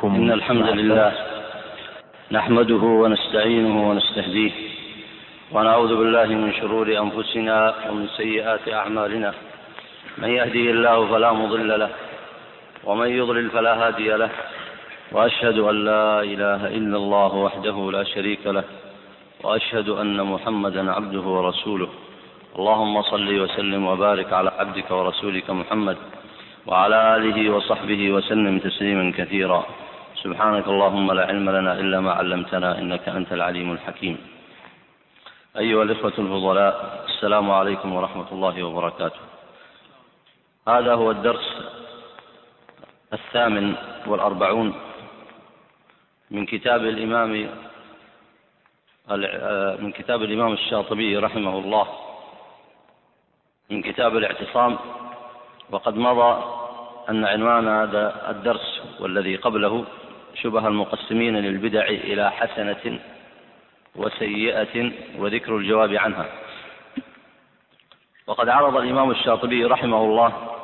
أحدكم إن الحمد لله نحمده ونستعينه ونستهديه ونعوذ بالله من شرور أنفسنا ومن سيئات أعمالنا. من يهدي الله فلا مضل له ومن يضلل فلا هادي له. وأشهد أن لا إله إلا الله وحده لا شريك له. وأشهد أن محمدا عبده ورسوله. اللهم صل وسلم وبارك على عبدك ورسولك محمد وعلى آله وصحبه وسلم تسليما كثيرا. سبحانك اللهم لا علم لنا إلا ما علمتنا إنك أنت العليم الحكيم. أيها الإخوة الفضلاء السلام عليكم ورحمة الله وبركاته. هذا هو الدرس الثامن والأربعون من كتاب الإمام من كتاب الإمام الشاطبي رحمه الله من كتاب الاعتصام. وقد مضى أن عنوان هذا الدرس والذي قبله شبه المقسمين للبدع إلى حسنة وسيئة وذكر الجواب عنها. وقد عرض الإمام الشاطبي رحمه الله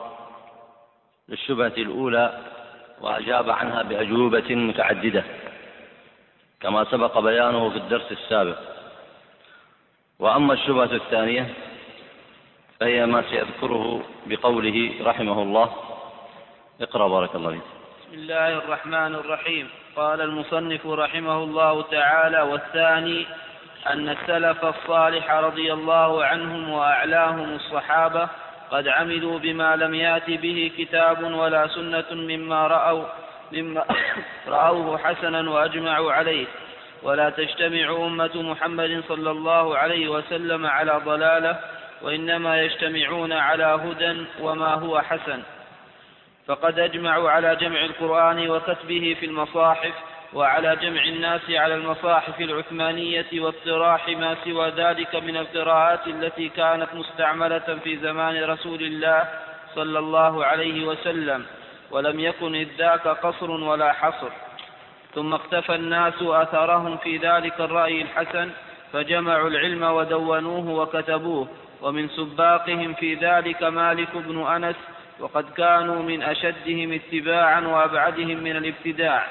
للشبهة الأولى وأجاب عنها بأجوبة متعددة كما سبق بيانه في الدرس السابق. وأما الشبهة الثانية فهي ما سيذكره بقوله رحمه الله. اقرأ بارك الله فيك. بسم الله الرحمن الرحيم. قال المصنف رحمه الله تعالى والثاني أن السلف الصالح رضي الله عنهم وأعلاهم الصحابة قد عملوا بما لم يأت به كتاب ولا سنة مما رأوا مما رأوه حسنا وأجمعوا عليه. ولا تجتمع أمة محمد صلى الله عليه وسلم على ضلالة وإنما يجتمعون على هدى وما هو حسن. فقد أجمعوا على جمع القرآن وكتبه في المصاحف وعلى جمع الناس على المصاحف العثمانية واقتراح ما سوى ذلك من القراءات التي كانت مستعملة في زمان رسول الله صلى الله عليه وسلم ولم يكن إذ ذاك قصر ولا حصر. ثم اقتفى الناس أثرهم في ذلك الرأي الحسن فجمعوا العلم ودونوه وكتبوه ومن سباقهم في ذلك مالك بن أنس وقد كانوا من أشدهم اتباعا وأبعدهم من الابتداع.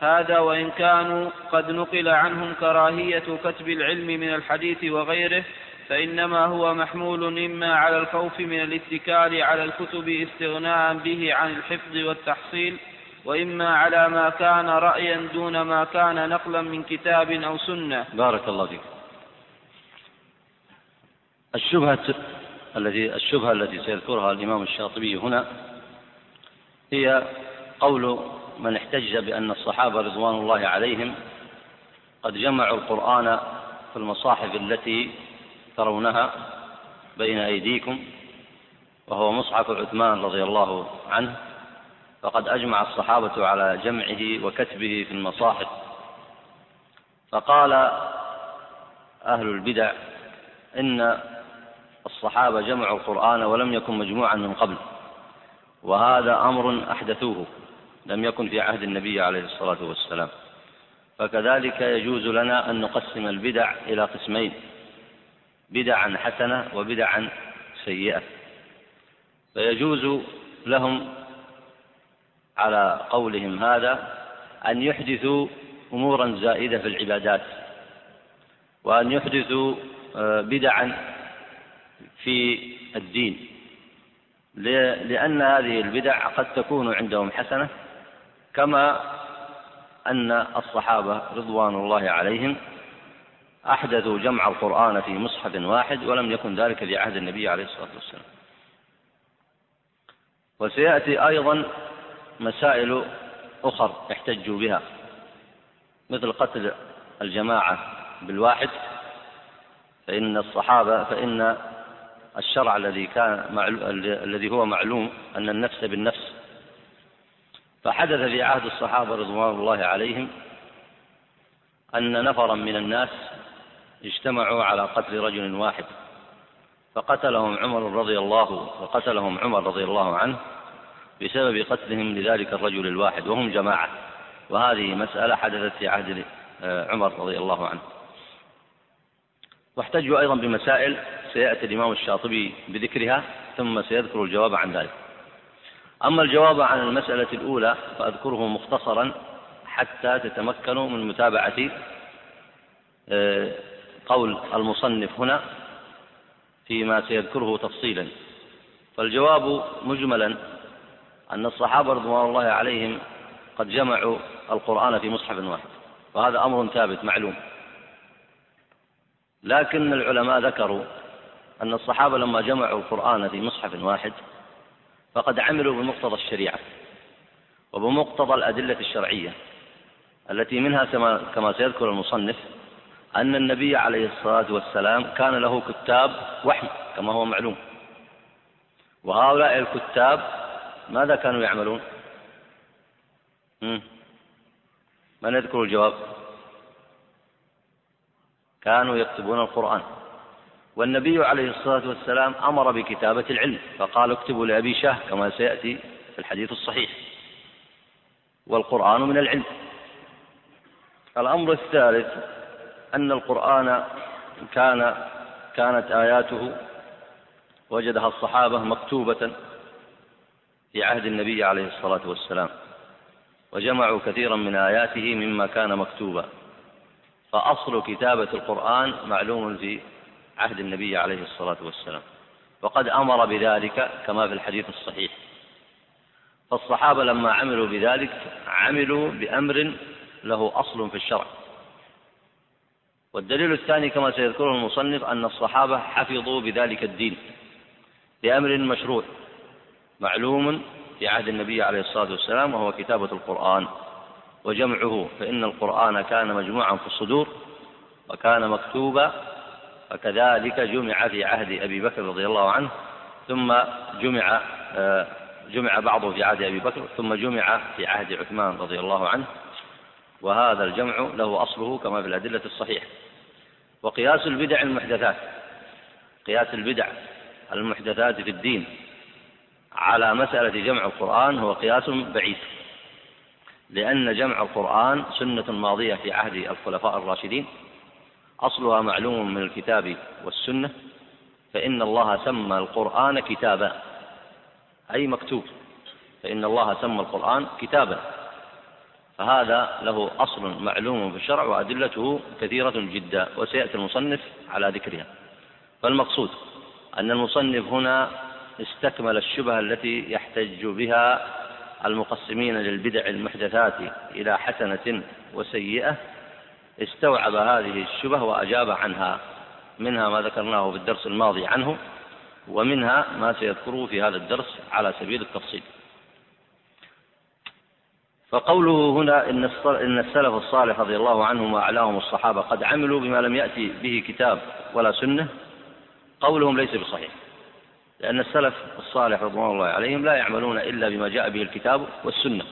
هذا وإن كانوا قد نقل عنهم كراهية كتب العلم من الحديث وغيره فإنما هو محمول إما على الخوف من الاتكال على الكتب استغناء به عن الحفظ والتحصيل وإما على ما كان رأيا دون ما كان نقلا من كتاب أو سنة. بارك الله فيك. الشبهة التي الشبهة التي سيذكرها الإمام الشاطبي هنا هي قول من احتج بأن الصحابة رضوان الله عليهم قد جمعوا القرآن في المصاحف التي ترونها بين أيديكم وهو مصحف عثمان رضي الله عنه فقد أجمع الصحابة على جمعه وكتبه في المصاحف. فقال أهل البدع إن الصحابة جمعوا القرآن ولم يكن مجموعا من قبل وهذا أمر أحدثوه لم يكن في عهد النبي عليه الصلاة والسلام. فكذلك يجوز لنا أن نقسم البدع إلى قسمين بدعا حسنة وبدعا سيئة. فيجوز لهم على قولهم هذا أن يحدثوا أمورا زائدة في العبادات وأن يحدثوا آه، بدعا في الدين. لأن هذه البدع قد تكون عندهم حسنة كما أن الصحابة رضوان الله عليهم أحدثوا جمع القرآن في مصحف واحد ولم يكن ذلك في عهد النبي عليه الصلاة والسلام. وسيأتي أيضا مسائل أخر احتجوا بها مثل قتل الجماعة بالواحد فإن الصحابة فإن الشرع الذي كان الذي هو معلوم أن النفس بالنفس. فحدث في عهد الصحابة رضوان الله عليهم أن نفرا من الناس اجتمعوا على قتل رجل واحد فقتلهم عمر رضي الله وقتلهم عمر رضي الله عنه بسبب قتلهم لذلك الرجل الواحد وهم جماعة. وهذه مسألة حدثت في عهد آه، عمر رضي الله عنه. واحتجوا أيضا بمسائل سيأتي الإمام الشاطبي بذكرها ثم سيذكر الجواب عن ذلك. أما الجواب عن المسألة الأولى فأذكره مختصرا حتى تتمكنوا من متابعة آه، قول المصنف هنا فيما سيذكره تفصيلا. فالجواب مجملا أن الصحابة رضوان الله عليهم قد جمعوا القرآن في مصحف واحد وهذا أمر ثابت معلوم. لكن العلماء ذكروا أن الصحابة لما جمعوا القرآن في مصحف واحد فقد عملوا بمقتضى الشريعة وبمقتضى الأدلة الشرعية التي منها كما سيذكر المصنف أن النبي عليه الصلاة والسلام كان له كتاب وحي كما هو معلوم وهؤلاء الكتاب ماذا كانوا يعملون؟ من يذكر الجواب؟ كانوا يكتبون القرآن والنبي عليه الصلاة والسلام أمر بكتابة العلم فقال اكتبوا لأبي شاه كما سيأتي في الحديث الصحيح. والقرآن من العلم. الأمر الثالث أن القرآن كان كانت آياته وجدها الصحابة مكتوبة في عهد النبي عليه الصلاة والسلام وجمعوا كثيرا من آياته مما كان مكتوبا. فأصل كتابة القرآن معلوم في عهد النبي عليه الصلاة والسلام. وقد أمر بذلك كما في الحديث الصحيح. فالصحابة لما عملوا بذلك عملوا بأمر له أصل في الشرع. والدليل الثاني كما سيذكره المصنف أن الصحابة حفظوا بذلك الدين بأمر مشروع معلوم في عهد النبي عليه الصلاة والسلام وهو كتابة القرآن. وجمعه فإن القرآن كان مجموعا في الصدور وكان مكتوبا وكذلك جمع في عهد أبي بكر رضي الله عنه ثم جمع آه، جمع بعضه في عهد أبي بكر ثم جمع في عهد عثمان رضي الله عنه وهذا الجمع له أصله كما في الأدلة الصحيحة. وقياس البدع المحدثات قياس البدع المحدثات في الدين على مسألة جمع القرآن هو قياس بعيد لأن جمع القرآن سنة ماضية في عهد الخلفاء الراشدين أصلها معلوم من الكتاب والسنة فإن الله سمى القرآن كتابا أي مكتوب فإن الله سمى القرآن كتابا فهذا له أصل معلوم في الشرع وأدلته كثيرة جدا وسيأتي المصنف على ذكرها. فالمقصود أن المصنف هنا استكمل الشبهة التي يحتج بها المقسمين للبدع المحدثات إلى حسنة وسيئة استوعب هذه الشبه وأجاب عنها منها ما ذكرناه في الدرس الماضي عنه ومنها ما سيذكره في هذا الدرس على سبيل التفصيل. فقوله هنا إن إن السلف الصالح رضي الله عنهم وأعلاهم الصحابة قد عملوا بما لم يأتي به كتاب ولا سنة قولهم ليس بصحيح. لأن السلف الصالح رضوان الله عليهم لا يعملون إلا بما جاء به الكتاب والسنة.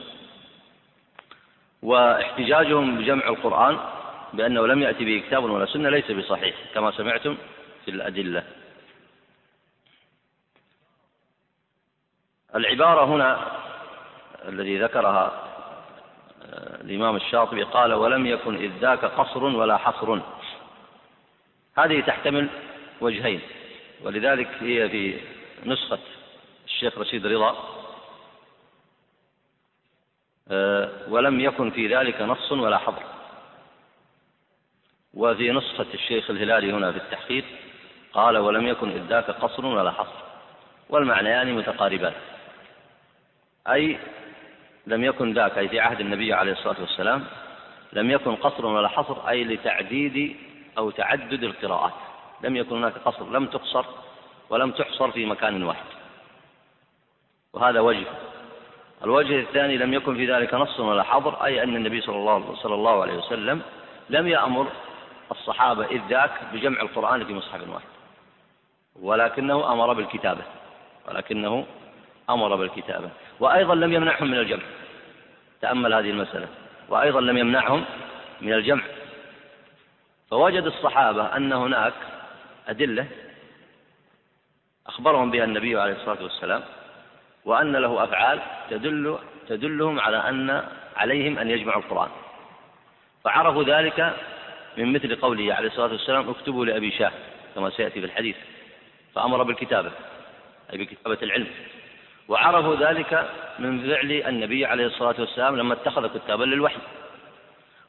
واحتجاجهم بجمع القرآن بأنه لم يأتي به كتاب ولا سنة ليس بصحيح كما سمعتم في الأدلة. العبارة هنا الذي ذكرها آه، الإمام الشاطبي قال ولم يكن إذ ذاك قصر ولا حصر. هذه تحتمل وجهين ولذلك هي في نسخة الشيخ رشيد رضا آه، ولم يكن في ذلك نص ولا حظر. وفي نسخة الشيخ الهلالي هنا في التحقيق قال ولم يكن إذ ذاك قصر ولا حصر والمعنيان متقاربان. أي لم يكن ذاك أي في عهد النبي عليه الصلاة والسلام لم يكن قصر ولا حصر أي لتعديد أو تعدد القراءات. لم يكن هناك قصر لم تقصر ولم تحصر في مكان واحد. وهذا وجه. الوجه الثاني لم يكن في ذلك نص ولا حظر أي أن النبي صلى الله, صلى الله عليه وسلم لم يأمر الصحابة إذ ذاك بجمع القرآن في مصحف واحد. ولكنه أمر بالكتابة. ولكنه أمر بالكتابة. وأيضا لم يمنعهم من الجمع. تأمل هذه المسألة. وأيضا لم يمنعهم من الجمع. فوجد الصحابة أن هناك أدلة أخبرهم بها النبي عليه الصلاة والسلام وأن له أفعال تدل تدلهم على أن عليهم أن يجمعوا القرآن. فعرفوا ذلك من مثل قوله عليه الصلاة والسلام اكتبوا لأبي شاه كما سيأتي في الحديث. فأمر بالكتابة أي بكتابة العلم. وعرفوا ذلك من فعل النبي عليه الصلاة والسلام لما اتخذ كتابا للوحي.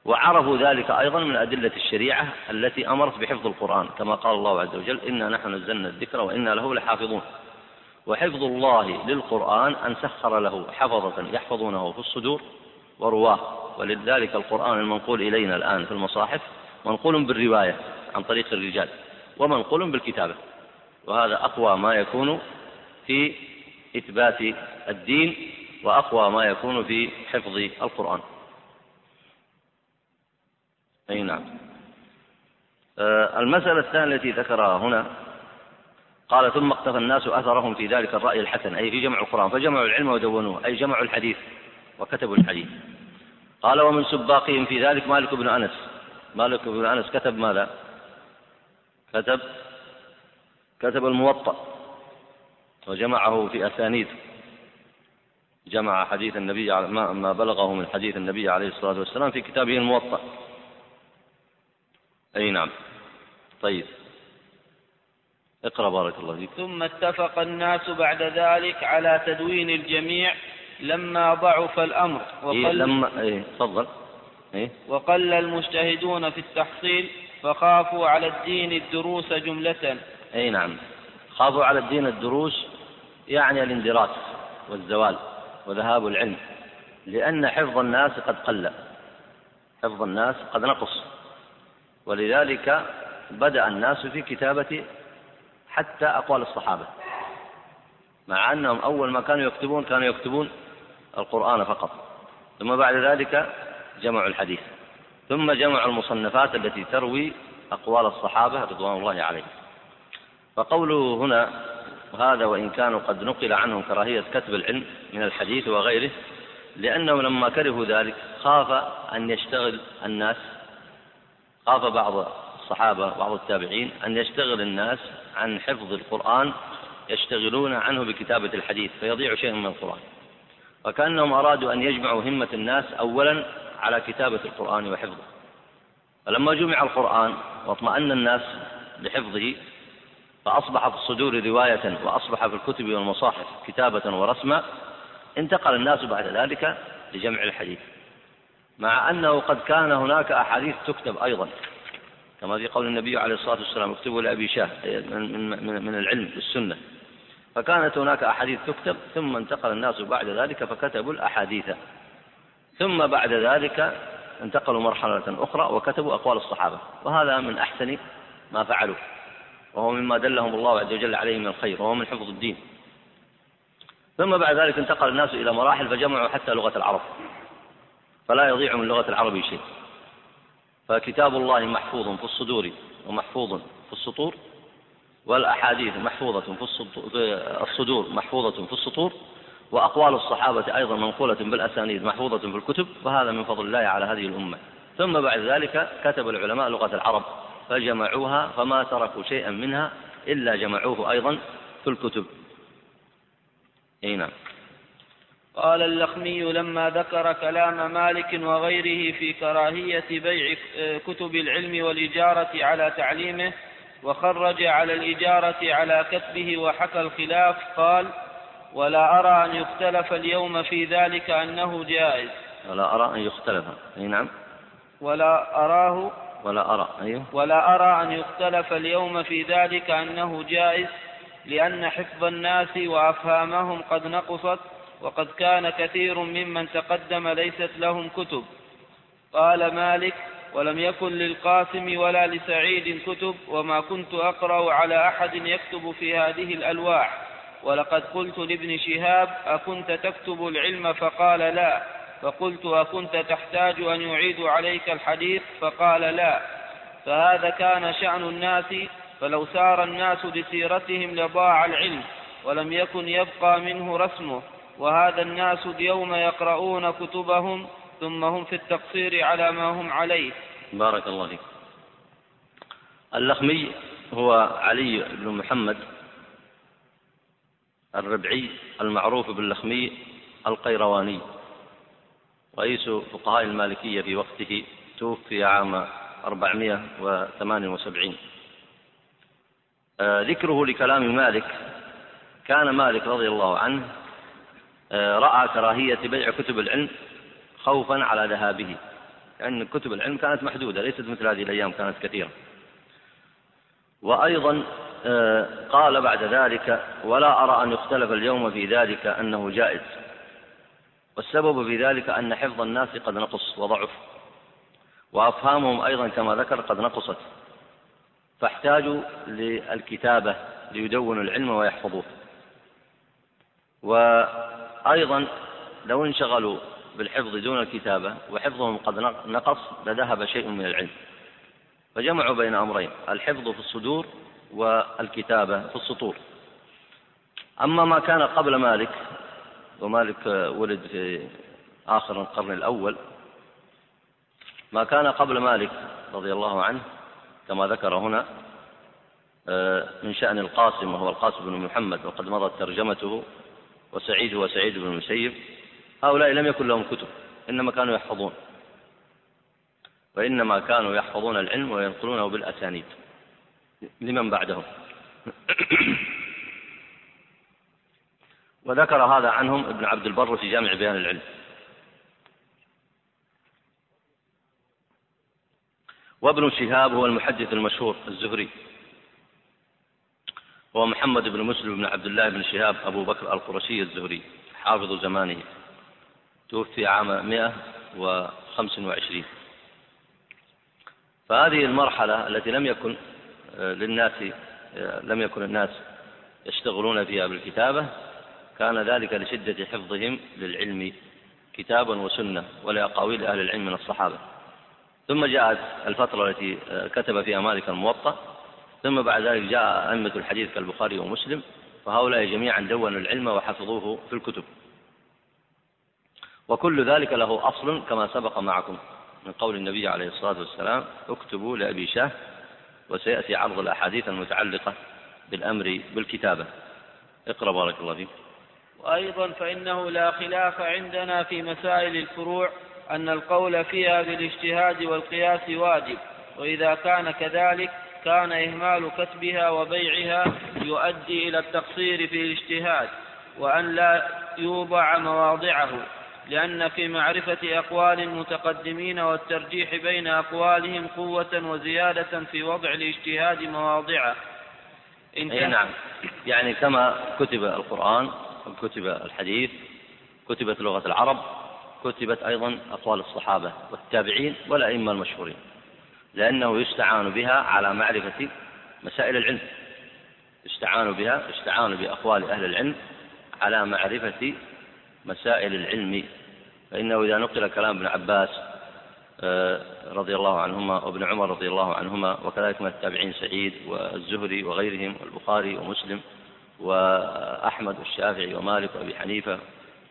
وعرفوا ذلك أيضا من أدلة الشريعة التي أمرت بحفظ القرآن. كما قال الله عز وجل إنا نحن نزلنا الذكر وإنا له لحافظون. وحفظ الله للقرآن أن سخر له حفظة يحفظونه في الصدور ورواه. ولذلك القرآن المنقول إلينا الآن في المصاحف منقول بالرواية عن طريق الرجال ومنقول بالكتابة. وهذا أقوى ما يكون في إثبات الدين وأقوى ما يكون في حفظ القرآن. أي نعم. آه، المسألة الثانية التي ذكرها هنا قال ثم اقتفى الناس أثرهم في ذلك الرأي الحسن أي في جمع القرآن فجمعوا العلم ودونوه أي جمعوا الحديث وكتبوا الحديث. قال ومن سباقهم في ذلك مالك بن أنس. مالك بن أنس كتب ماذا؟ كتب كتب الموطأ وجمعه في أسانيد جمع حديث النبي ما بلغه من حديث النبي عليه الصلاة والسلام في كتابه الموطأ. أي نعم. طيب. اقرأ بارك الله فيك. ثم اتفق الناس بعد ذلك على تدوين الجميع لما ضعف الأمر. وقل إيه لما إيه تفضل. إيه؟ وقل المجتهدون في التحصيل فخافوا على الدين الدروس جملة. أي نعم. خافوا على الدين الدروس يعني الاندراس والزوال وذهاب العلم لأن حفظ الناس قد قل. حفظ الناس قد نقص. ولذلك بدأ الناس في كتابة حتى أقوال الصحابة مع أنهم أول ما كانوا يكتبون كانوا يكتبون القرآن فقط. ثم بعد ذلك جمعوا الحديث. ثم جمعوا المصنفات التي تروي أقوال الصحابة رضوان الله عليهم. فقوله هنا هذا وإن كانوا قد نقل عنهم كراهية كتب العلم من الحديث وغيره لأنهم لما كرهوا ذلك خاف أن يشتغل الناس خاف بعض الصحابة بعض التابعين أن يشتغل الناس عن حفظ القرآن يشتغلون عنه بكتابة الحديث فيضيع شيء من القرآن. وكأنهم أرادوا أن يجمعوا همة الناس أولا على كتابة القرآن وحفظه. فلما جمع القرآن واطمأن الناس لحفظه فأصبح في الصدور رواية وأصبح في الكتب والمصاحف كتابة ورسما انتقل الناس بعد ذلك لجمع الحديث. مع أنه قد كان هناك أحاديث تكتب أيضا كما في قول النبي عليه الصلاة والسلام اكتبوا لأبي شاه من, من, من العلم بالسنة فكانت هناك أحاديث تكتب ثم انتقل الناس بعد ذلك فكتبوا الأحاديث. ثم بعد ذلك انتقلوا مرحلة أخرى وكتبوا أقوال الصحابة. وهذا من أحسن ما فعلوا. وهو مما دلهم الله عز وجل عليه من الخير وهو من حفظ الدين. ثم بعد ذلك انتقل الناس إلى مراحل فجمعوا حتى لغة العرب. فلا يضيع من لغة العرب شيء. فكتاب الله محفوظ في الصدور ومحفوظ في السطور والأحاديث محفوظة في الصدور محفوظة في السطور وأقوال الصحابة أيضا منقولة بالأسانيد محفوظة في الكتب وهذا من فضل الله على هذه الأمة. ثم بعد ذلك كتب العلماء لغة العرب فجمعوها فما تركوا شيئا منها إلا جمعوه أيضا في الكتب. أي نعم. قال اللخمي لما ذكر كلام مالك وغيره في كراهية بيع كتب العلم والإجارة على تعليمه وخرج على الإجارة على كتبه وحكى الخلاف قال ولا أرى أن يختلف اليوم في ذلك أنه جائز. ولا أرى أن يختلف. أي نعم. ولا أراه. ولا أرى. أيوه. ولا أرى أن يختلف اليوم في ذلك أنه جائز لأن حفظ الناس وأفهامهم قد نقصت وقد كان كثير ممن تقدم ليست لهم كتب. قال مالك ولم يكن للقاسم ولا لسعيد كتب وما كنت أقرأ على أحد يكتب في هذه الألواح. ولقد قلت لابن شهاب أكنت تكتب العلم؟ فقال لا. فقلت أكنت تحتاج أن يعيد عليك الحديث؟ فقال لا. فهذا كان شأن الناس فلو سار الناس لسيرتهم لضاع العلم ولم يكن يبقى منه رسمه. وهذا الناس اليوم يقرؤون كتبهم ثم هم في التقصير على ما هم عليه. بارك الله فيك. اللخمي هو علي بن محمد. الربعي المعروف باللخمي القيرواني. رئيس فقهاء المالكية في وقته توفي عام 478 آه ذكره لكلام مالك. كان مالك رضي الله عنه آه، رأى كراهية بيع كتب العلم خوفا على ذهابه. لأن كتب العلم كانت محدودة ليست مثل هذه الأيام كانت كثيرة. وأيضا قال بعد ذلك ولا أرى أن يختلف اليوم في ذلك أنه جائز. والسبب في ذلك أن حفظ الناس قد نقص وضعف وأفهامهم أيضا كما ذكر قد نقصت. فاحتاجوا للكتابة ليدونوا العلم ويحفظوه. وأيضا لو انشغلوا بالحفظ دون الكتابة وحفظهم قد نقص لذهب شيء من العلم. فجمعوا بين أمرين الحفظ في الصدور والكتابة في السطور. أما ما كان قبل مالك ومالك ولد في آخر القرن الأول ما كان قبل مالك رضي الله عنه كما ذكر هنا آه، من شأن القاسم وهو القاسم بن محمد وقد مضت ترجمته وسعيد وسعيد بن المسيب هؤلاء لم يكن لهم كتب إنما كانوا يحفظون وإنما كانوا يحفظون العلم وينقلونه بالأسانيد. لمن بعدهم. وذكر هذا عنهم ابن عبد البر في جامع بيان العلم. وابن شهاب هو المحدث المشهور الزهري. هو محمد بن مسلم بن عبد الله بن شهاب أبو بكر القرشي الزهري حافظ زمانه. توفي عام 125 فهذه المرحلة التي لم يكن للناس لم يكن الناس يشتغلون فيها بالكتابة كان ذلك لشدة حفظهم للعلم كتابا وسنة ولأقاويل أهل العلم من الصحابة. ثم جاءت الفترة التي كتب فيها مالك الموطأ ثم بعد ذلك جاء أئمة الحديث كالبخاري ومسلم فهؤلاء جميعا دونوا العلم وحفظوه في الكتب. وكل ذلك له أصل كما سبق معكم من قول النبي عليه الصلاة والسلام اكتبوا لأبي شاه وسيأتي عرض الأحاديث المتعلقة بالأمر بالكتابة. اقرأ بارك الله فيك. وأيضا فإنه لا خلاف عندنا في مسائل الفروع أن القول فيها بالاجتهاد والقياس واجب وإذا كان كذلك كان إهمال كتبها وبيعها يؤدي إلى التقصير في الاجتهاد وأن لا يوضع مواضعه. لأن في معرفة أقوال المتقدمين والترجيح بين أقوالهم قوة وزيادة في وضع الاجتهاد مواضعه. أي نعم. يعني كما كتب القرآن وكتب الحديث كتبت لغة العرب كتبت أيضا أقوال الصحابة والتابعين والأئمة المشهورين. لأنه يستعان بها على معرفة مسائل العلم. يستعان بها يستعان بأقوال أهل العلم على معرفة مسائل العلم فإنه إذا نقل كلام ابن عباس آه، رضي الله عنهما وابن عمر رضي الله عنهما وكذلك من التابعين سعيد والزهري وغيرهم والبخاري ومسلم وأحمد والشافعي ومالك وأبي حنيفة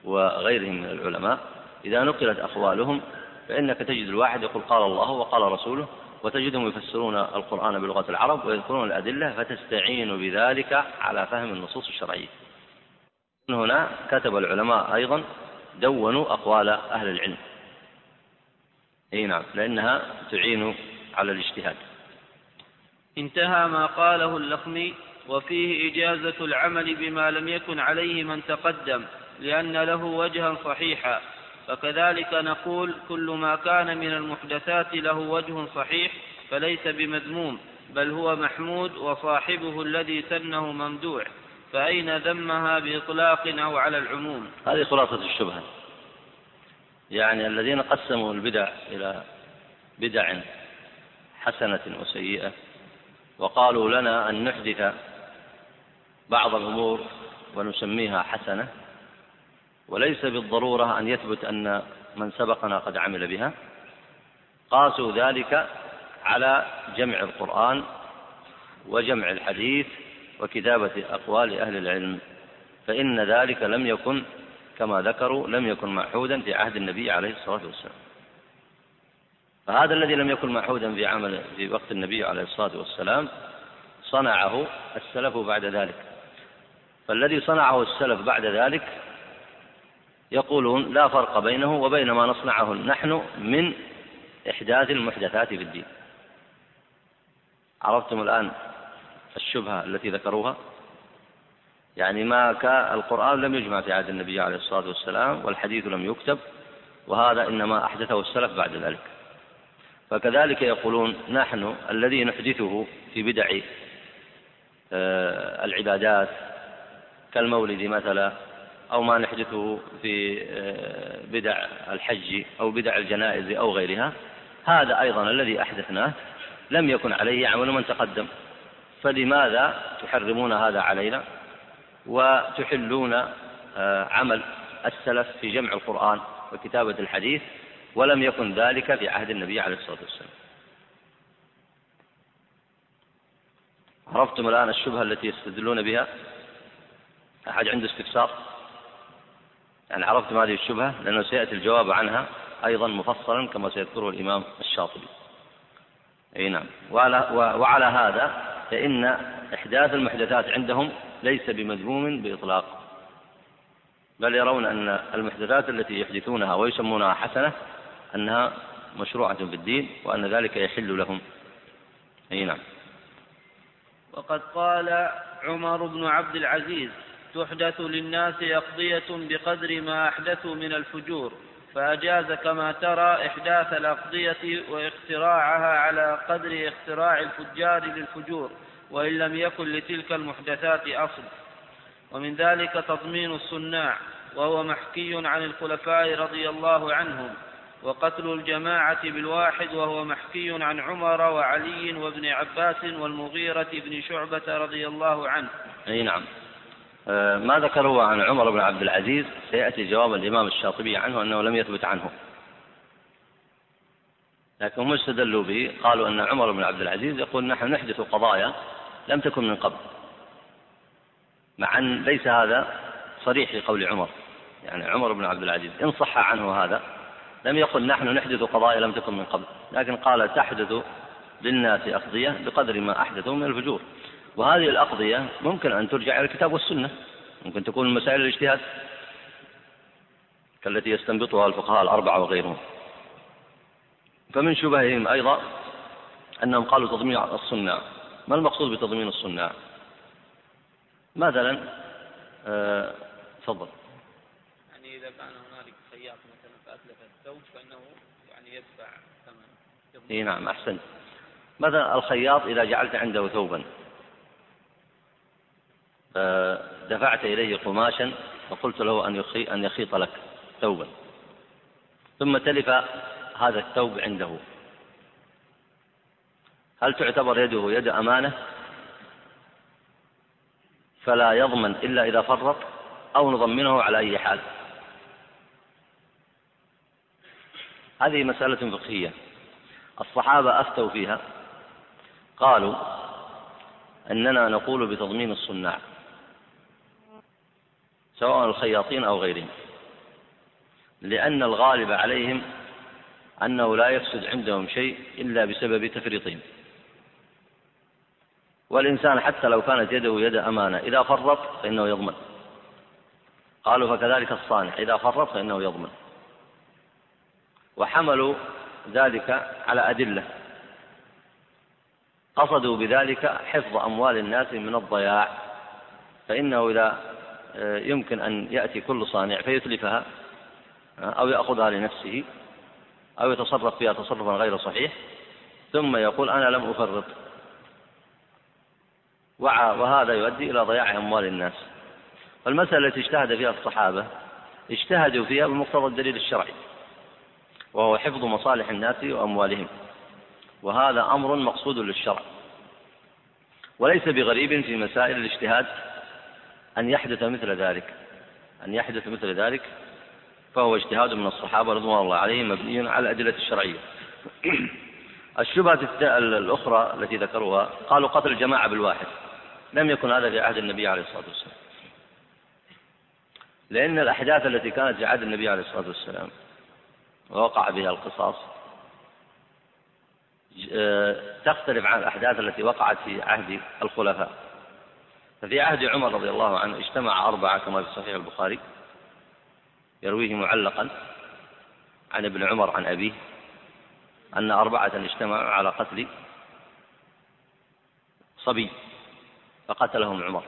وغيرهم من العلماء إذا نقلت أقوالهم فإنك تجد الواحد يقول قال الله وقال رسوله وتجدهم يفسرون القرآن بلغة العرب ويذكرون الأدلة فتستعين بذلك على فهم النصوص الشرعية. هنا كتب العلماء أيضا دونوا أقوال أهل العلم. أي نعم لأنها تعين على الاجتهاد. انتهى ما قاله اللخمي وفيه إجازة العمل بما لم يكن عليه من تقدم لأن له وجها صحيحا. فكذلك نقول كل ما كان من المحدثات له وجه صحيح فليس بمذموم بل هو محمود وصاحبه الذي سنه ممدوح. فأين ذمها بإطلاق أو على العموم؟ هذه خلاصة الشبهة. يعني الذين قسموا البدع إلى بدع حسنة وسيئة وقالوا لنا أن نحدث بعض الأمور ونسميها حسنة وليس بالضرورة أن يثبت أن من سبقنا قد عمل بها. قاسوا ذلك على جمع القرآن وجمع الحديث وكتابة أقوال أهل العلم فإن ذلك لم يكن كما ذكروا لم يكن معهودا في عهد النبي عليه الصلاة والسلام. فهذا الذي لم يكن معهودا في عمل في وقت النبي عليه الصلاة والسلام صنعه السلف بعد ذلك. فالذي صنعه السلف بعد ذلك يقولون لا فرق بينه وبين ما نصنعه نحن من إحداث المحدثات في الدين. عرفتم الآن الشبهة التي ذكروها؟ يعني ما القرآن لم يجمع في عهد النبي عليه الصلاة والسلام والحديث لم يكتب وهذا إنما أحدثه السلف بعد ذلك. فكذلك يقولون نحن الذي نحدثه في بدع آه، العبادات كالمولد مثلا أو ما نحدثه في آه، بدع الحج أو بدع الجنائز أو غيرها هذا أيضا الذي أحدثناه لم يكن عليه عمل من تقدم. فلماذا تحرمون هذا علينا وتحلون آه، عمل السلف في جمع القرآن وكتابة الحديث ولم يكن ذلك في عهد النبي عليه الصلاة والسلام. عرفتم الآن الشبهة التي يستدلون بها؟ أحد عنده استفسار؟ يعني عرفتم هذه الشبهة؟ لأنه سيأتي الجواب عنها أيضا مفصلا كما سيذكره الإمام الشاطبي. أي نعم. وعلى, وعلى هذا فإن إحداث المحدثات عندهم ليس بمذموم بإطلاق. بل يرون أن المحدثات التي يحدثونها ويسمونها حسنة أنها مشروعة في الدين وأن ذلك يحل لهم. أي نعم. وقد قال عمر بن عبد العزيز تحدث للناس أقضية بقدر ما أحدثوا من الفجور. فأجاز كما ترى إحداث الأقضية واختراعها على قدر اختراع الفجار للفجور وإن لم يكن لتلك المحدثات أصل. ومن ذلك تضمين الصناع وهو محكي عن الخلفاء رضي الله عنهم وقتل الجماعة بالواحد وهو محكي عن عمر وعلي وابن عباس والمغيرة بن شعبة رضي الله عنه. أي نعم. ما ذكره عن عمر بن عبد العزيز سيأتي جواب الإمام الشاطبي عنه أنه لم يثبت عنه. لكن هم استدلوا به قالوا أن عمر بن عبد العزيز يقول نحن نحدث قضايا لم تكن من قبل. مع أن ليس هذا صريح في قول عمر. يعني عمر بن عبد العزيز إن صح عنه هذا لم يقل نحن نحدث قضايا لم تكن من قبل. لكن قال تحدث للناس أقضية بقدر ما أحدثوا من الفجور. وهذه الأقضية ممكن أن ترجع إلى الكتاب والسنة. ممكن تكون مسائل الاجتهاد كالتي يستنبطها الفقهاء الأربعة وغيرهم. فمن شبههم أيضا أنهم قالوا تضمين الصناع ما المقصود بتضمين الصناع مثلا آه، تفضل. يعني إذا كان هنالك خياط مثلا فأتلف الثوب فإنه يعني يدفع ثمن. إي نعم أحسنت. مثلا الخياط إذا جعلت عنده ثوبا. دفعت إليه قماشا وقلت له أن أن يخيط لك ثوبا. ثم تلف هذا الثوب عنده. هل تعتبر يده يد أمانة؟ فلا يضمن إلا إذا فرط أو نضمنه على أي حال. هذه مسألة فقهية. الصحابة أفتوا فيها. قالوا أننا نقول بتضمين الصناع. سواء الخياطين أو غيرهم. لأن الغالب عليهم أنه لا يفسد عندهم شيء إلا بسبب تفريطهم. والإنسان حتى لو كانت يده يد أمانة إذا فرط فإنه يضمن. قالوا فكذلك الصانع إذا فرط فإنه يضمن. وحملوا ذلك على أدلة. قصدوا بذلك حفظ أموال الناس من الضياع. فإنه إذا يمكن أن يأتي كل صانع فيتلفها آه، أو يأخذها لنفسه أو يتصرف فيها تصرفا غير صحيح ثم يقول أنا لم أفرط. وهذا يؤدي إلى ضياع أموال الناس. فالمسألة التي اجتهد فيها الصحابة اجتهدوا فيها بمقتضى الدليل الشرعي وهو حفظ مصالح الناس وأموالهم. وهذا أمر مقصود للشرع. وليس بغريب في مسائل الاجتهاد أن يحدث مثل ذلك أن يحدث مثل ذلك فهو اجتهاد من الصحابة رضوان الله عليهم مبني على الأدلة الشرعية. الشبهة الأخرى التي ذكروها قالوا قتل الجماعة بالواحد. لم يكن هذا في عهد النبي عليه الصلاة والسلام. لأن الأحداث التي كانت في عهد النبي عليه الصلاة والسلام ووقع بها القصاص تختلف عن الأحداث التي وقعت في عهد الخلفاء. ففي عهد عمر رضي الله عنه اجتمع أربعة كما في صحيح البخاري يرويه معلقا عن ابن عمر عن أبيه أن أربعة اجتمعوا على قتل صبي فقتلهم عمر.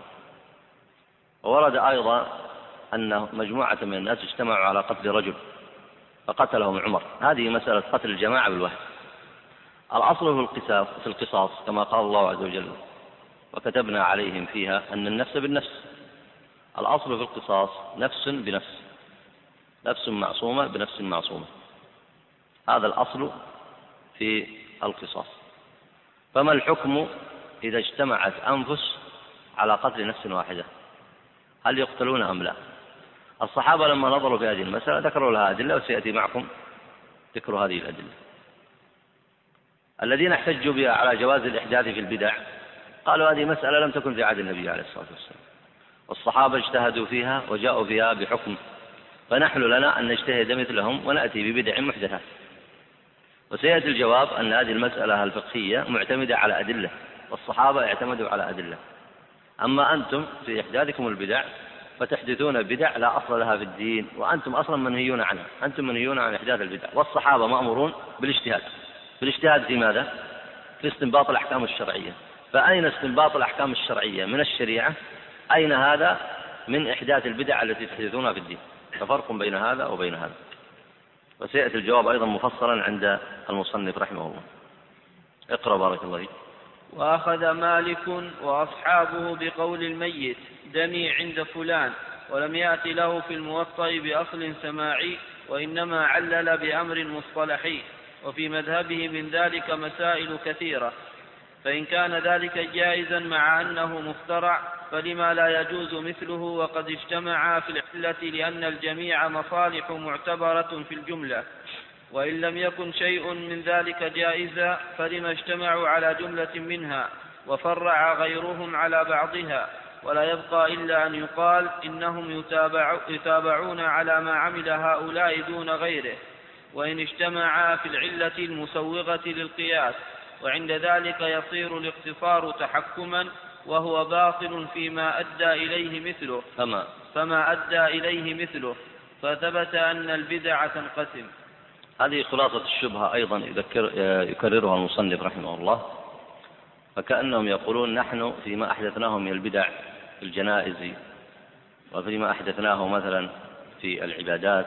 وورد أيضا أن مجموعة من الناس اجتمعوا على قتل رجل فقتلهم عمر. هذه مسألة قتل الجماعة بالوحي الأصل في في القصاص كما قال الله عز وجل وكتبنا عليهم فيها أن النفس بالنفس. الأصل في القصاص نفس بنفس نفس معصومة بنفس معصومة. هذا الأصل في القصاص. فما الحكم إذا اجتمعت أنفس على قتل نفس واحدة؟ هل يقتلون أم لا؟ الصحابة لما نظروا في هذه المسألة ذكروا لها أدلة وسيأتي معكم ذكر هذه الأدلة. الذين احتجوا بها على جواز الإحداث في البدع قالوا هذه مسألة لم تكن في عهد النبي عليه الصلاة والسلام. والصحابة اجتهدوا فيها وجاءوا فيها بحكم. فنحن لنا أن نجتهد مثلهم ونأتي ببدع محدثات وسيأتي الجواب أن هذه المسألة الفقهية معتمدة على أدلة والصحابة اعتمدوا على أدلة. أما أنتم في إحداثكم البدع فتحدثون بدع لا أصل لها في الدين وأنتم أصلا منهيون عنها. أنتم منهيون عن إحداث البدع. والصحابة مأمورون بالاجتهاد. بالاجتهاد في ماذا؟ في استنباط الأحكام الشرعية. فأين استنباط الأحكام الشرعية من الشريعة؟ أين هذا من إحداث البدع التي تحدثونها في الدين؟ ففرق بين هذا وبين هذا. وسيأتي الجواب أيضا مفصلا عند المصنف رحمه الله. اقرأ بارك الله فيك. وأخذ مالك وأصحابه بقول الميت دمي عند فلان ولم يأت له في الموطأ بأصل سماعي وإنما علل بأمر مصطلحي وفي مذهبه من ذلك مسائل كثيرة. فإن كان ذلك جائزا مع أنه مخترع فلما لا يجوز مثله وقد اجتمعا في العلة لأن الجميع مصالح معتبرة في الجملة. وإن لم يكن شيء من ذلك جائزا فلما اجتمعوا على جملة منها وفرع غيرهم على بعضها ولا يبقى إلا أن يقال إنهم يتابع يتابعون على ما عمل هؤلاء دون غيره. وإن اجتمعا في العلة المسوغة للقياس وعند ذلك يصير الاقتصار تحكما وهو باطل فيما أدى إليه مثله. فما؟ فما أدى إليه مثله. فثبت أن البدع تنقسم. هذه خلاصة الشبهة أيضا يذكر يكررها المصنف رحمه الله. فكأنهم يقولون نحن فيما أحدثناه من البدع في الجنائز وفيما أحدثناه مثلا في العبادات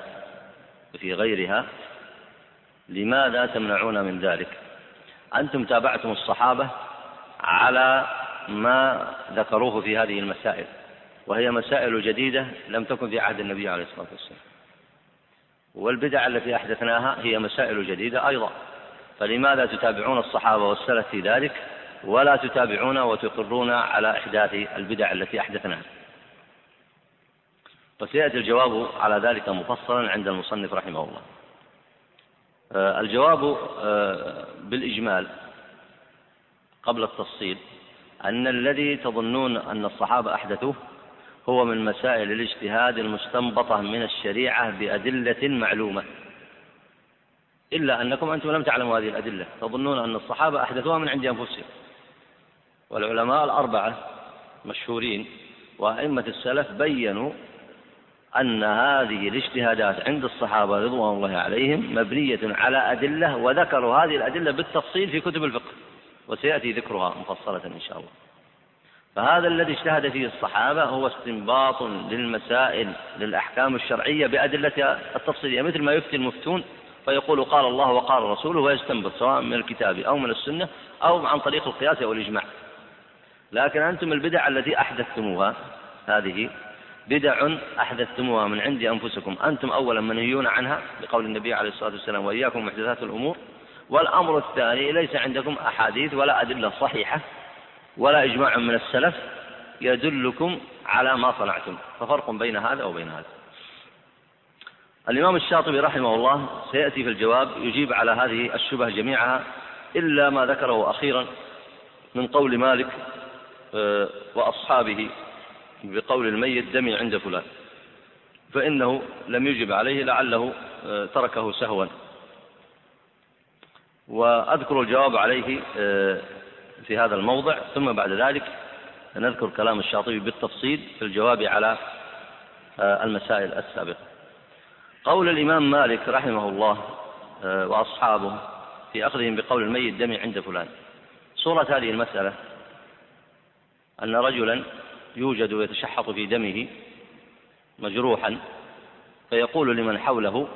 وفي غيرها لماذا تمنعون من ذلك؟ أنتم تابعتم الصحابة على ما ذكروه في هذه المسائل وهي مسائل جديدة لم تكن في عهد النبي عليه الصلاة والسلام. والبدع التي أحدثناها هي مسائل جديدة أيضا. فلماذا تتابعون الصحابة والسلف في ذلك؟ ولا تتابعون وتقرون على إحداث البدع التي أحدثناها. وسيأتي الجواب على ذلك مفصلا عند المصنف رحمه الله. الجواب آه، بالإجمال قبل التفصيل أن الذي تظنون أن الصحابة أحدثوه هو من مسائل الاجتهاد المستنبطة من الشريعة بأدلة معلومة. إلا أنكم أنتم لم تعلموا هذه الأدلة. تظنون أن الصحابة أحدثوها من عند أنفسهم. والعلماء الأربعة مشهورين وأئمة السلف بينوا أن هذه الاجتهادات عند الصحابة رضوان الله عليهم مبنية على أدلة وذكروا هذه الأدلة بالتفصيل في كتب الفقه وسيأتي ذكرها مفصلة إن شاء الله. فهذا الذي اجتهد فيه الصحابة هو استنباط للمسائل للأحكام الشرعية بأدلتها التفصيلية مثل ما يفتي المفتون فيقول قال الله وقال رسوله ويستنبط سواء من الكتاب أو من السنة أو عن طريق القياس أو الإجماع لكن أنتم البدع التي أحدثتموها هذه بدع أحدثتموها من عند أنفسكم. أنتم أولا منهيون عنها بقول النبي عليه الصلاة والسلام وإياكم محدثات الأمور. والأمر الثاني ليس عندكم أحاديث ولا أدلة صحيحة ولا إجماع من السلف يدلكم على ما صنعتم. ففرق بين هذا وبين هذا. الإمام الشاطبي رحمه الله سيأتي في الجواب يجيب على هذه الشبه جميعها إلا ما ذكره أخيرا من قول مالك آه، وأصحابه. بقول الميت دمي عند فلان. فإنه لم يجب عليه لعله آه، تركه سهوا. وأذكر الجواب عليه آه، في هذا الموضع. ثم بعد ذلك نذكر كلام الشاطبي بالتفصيل في الجواب على آه، المسائل السابقة. قول الإمام مالك رحمه الله وأصحابه في أخذهم بقول الميت دمي عند فلان. صورة هذه المسألة أن رجلا يوجد ويتشحط في دمه مجروحا فيقول لمن حوله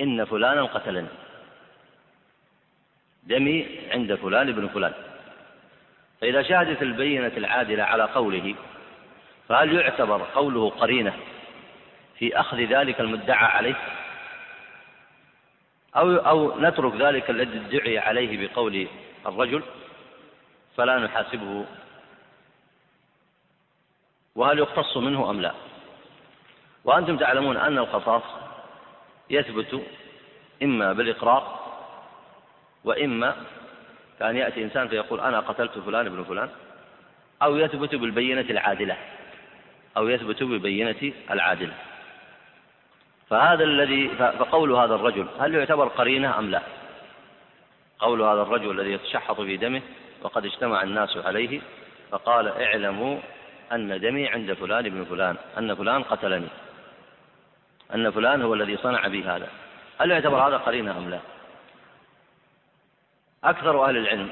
إن فلانا قتلني. دمي عند فلان ابن فلان. فإذا شهدت البينة العادلة على قوله فهل يعتبر قوله قرينة في أخذ ذلك المدعى عليه؟ أو أو نترك ذلك الذي ادعي عليه بقول الرجل فلا نحاسبه وهل يقتص منه أم لا وأنتم تعلمون أن القصاص يثبت إما بالإقرار وإما كان يأتي إنسان فيقول أنا قتلت فلان ابن فلان أو يثبت بالبينة العادلة أو يثبت بالبينة العادلة فهذا الذي فقول هذا الرجل هل يعتبر قرينة أم لا؟ قول هذا الرجل الذي يتشحط في دمه وقد اجتمع الناس عليه فقال اعلموا أن دمي عند فلان ابن فلان أن فلان قتلني. أن فلان هو الذي صنع بي هذا. هل يعتبر هذا قرينة أم لا؟ أكثر أهل العلم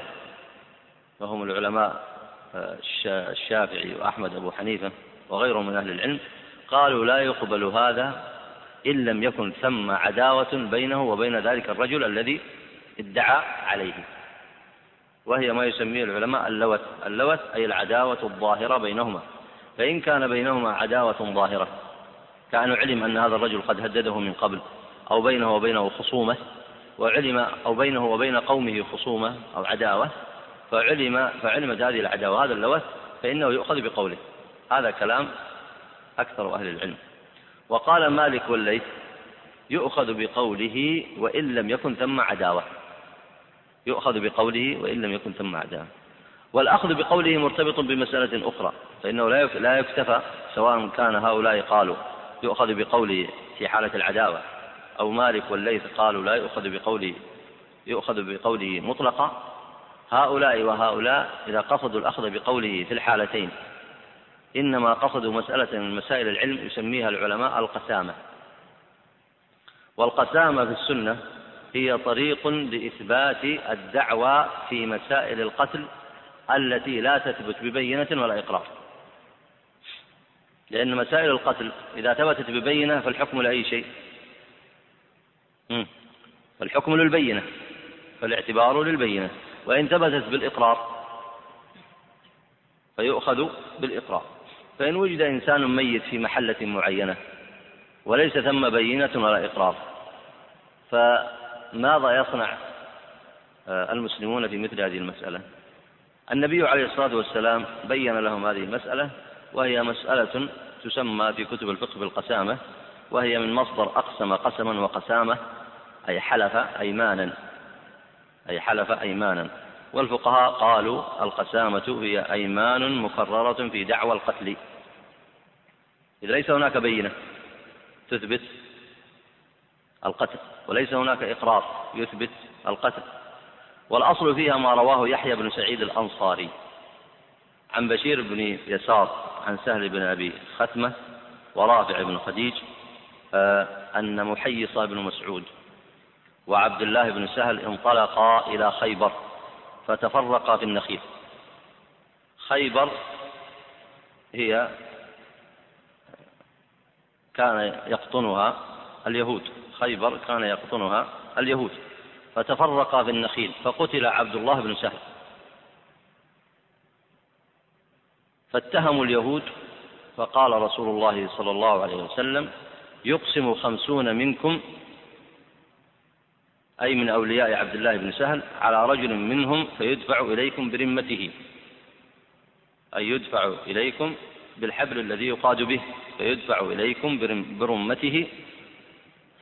وهم العلماء آه، الشافعي وأحمد أبو حنيفة وغيرهم من أهل العلم قالوا لا يقبل هذا إن لم يكن ثم عداوة بينه وبين ذلك الرجل الذي ادعى عليه. وهي ما يسميه العلماء اللوث. اللوث أي العداوة الظاهرة بينهما. فإن كان بينهما عداوة ظاهرة كأن علم أن هذا الرجل قد هدده من قبل أو بينه وبينه خصومة وعلم أو بينه وبين قومه خصومة أو عداوة فعلم فعلمت هذه العداوة هذا اللوث فإنه يؤخذ بقوله. هذا كلام أكثر أهل العلم. وقال مالك والليث يؤخذ بقوله وإن لم يكن ثم عداوة. يؤخذ بقوله وإن لم يكن ثم عداوة والأخذ بقوله مرتبط بمسألة أخرى فإنه لا يكتفى سواء كان هؤلاء قالوا يؤخذ بقوله في حالة العداوة أو مالك والليث قالوا لا يؤخذ بقوله يؤخذ بقوله مطلقا. هؤلاء وهؤلاء إذا قصدوا الأخذ بقوله في الحالتين إنما قصدوا مسألة من مسائل العلم يسميها العلماء القسامة. والقسامة في السنة هي طريق لإثبات الدعوى في مسائل القتل التي لا تثبت ببينة ولا إقرار. لأن مسائل القتل إذا ثبتت ببينة فالحكم لأي شيء. فالحكم للبينة فالاعتبار للبينة. وإن ثبتت بالإقرار فيؤخذ بالإقرار. فإن وجد إنسان ميت في محلة معينة وليس ثم بينة ولا إقرار فماذا يصنع آه، المسلمون في مثل هذه المسألة؟ النبي عليه الصلاة والسلام بين لهم هذه المسألة وهي مسألة تسمى في كتب الفقه بالقسامة وهي من مصدر أقسم قسما وقسامة أي حلف أيمانا أي حلف أيمانا. والفقهاء قالوا القسامة هي أيمان مكررة في دعوى القتل. إذا ليس هناك بينة تثبت القتل وليس هناك إقرار يثبت القتل. والأصل فيها ما رواه يحيى بن سعيد الأنصاري عن بشير بن يسار عن سهل بن أبي ختمة ورافع بن خديج آه، أن محيص بن مسعود وعبد الله بن سهل انطلقا إلى خيبر فتفرقا في النخيل. خيبر هي كان يقطنها اليهود. خيبر كان يقطنها اليهود فتفرقا في النخيل فقتل عبد الله بن سهل. فاتهموا اليهود فقال رسول الله صلى الله عليه وسلم يقسم خمسون منكم أي من أولياء عبد الله بن سهل على رجل منهم فيدفع إليكم برمته. أي يدفع إليكم بالحبل الذي يقاد به فيدفع إليكم برمته.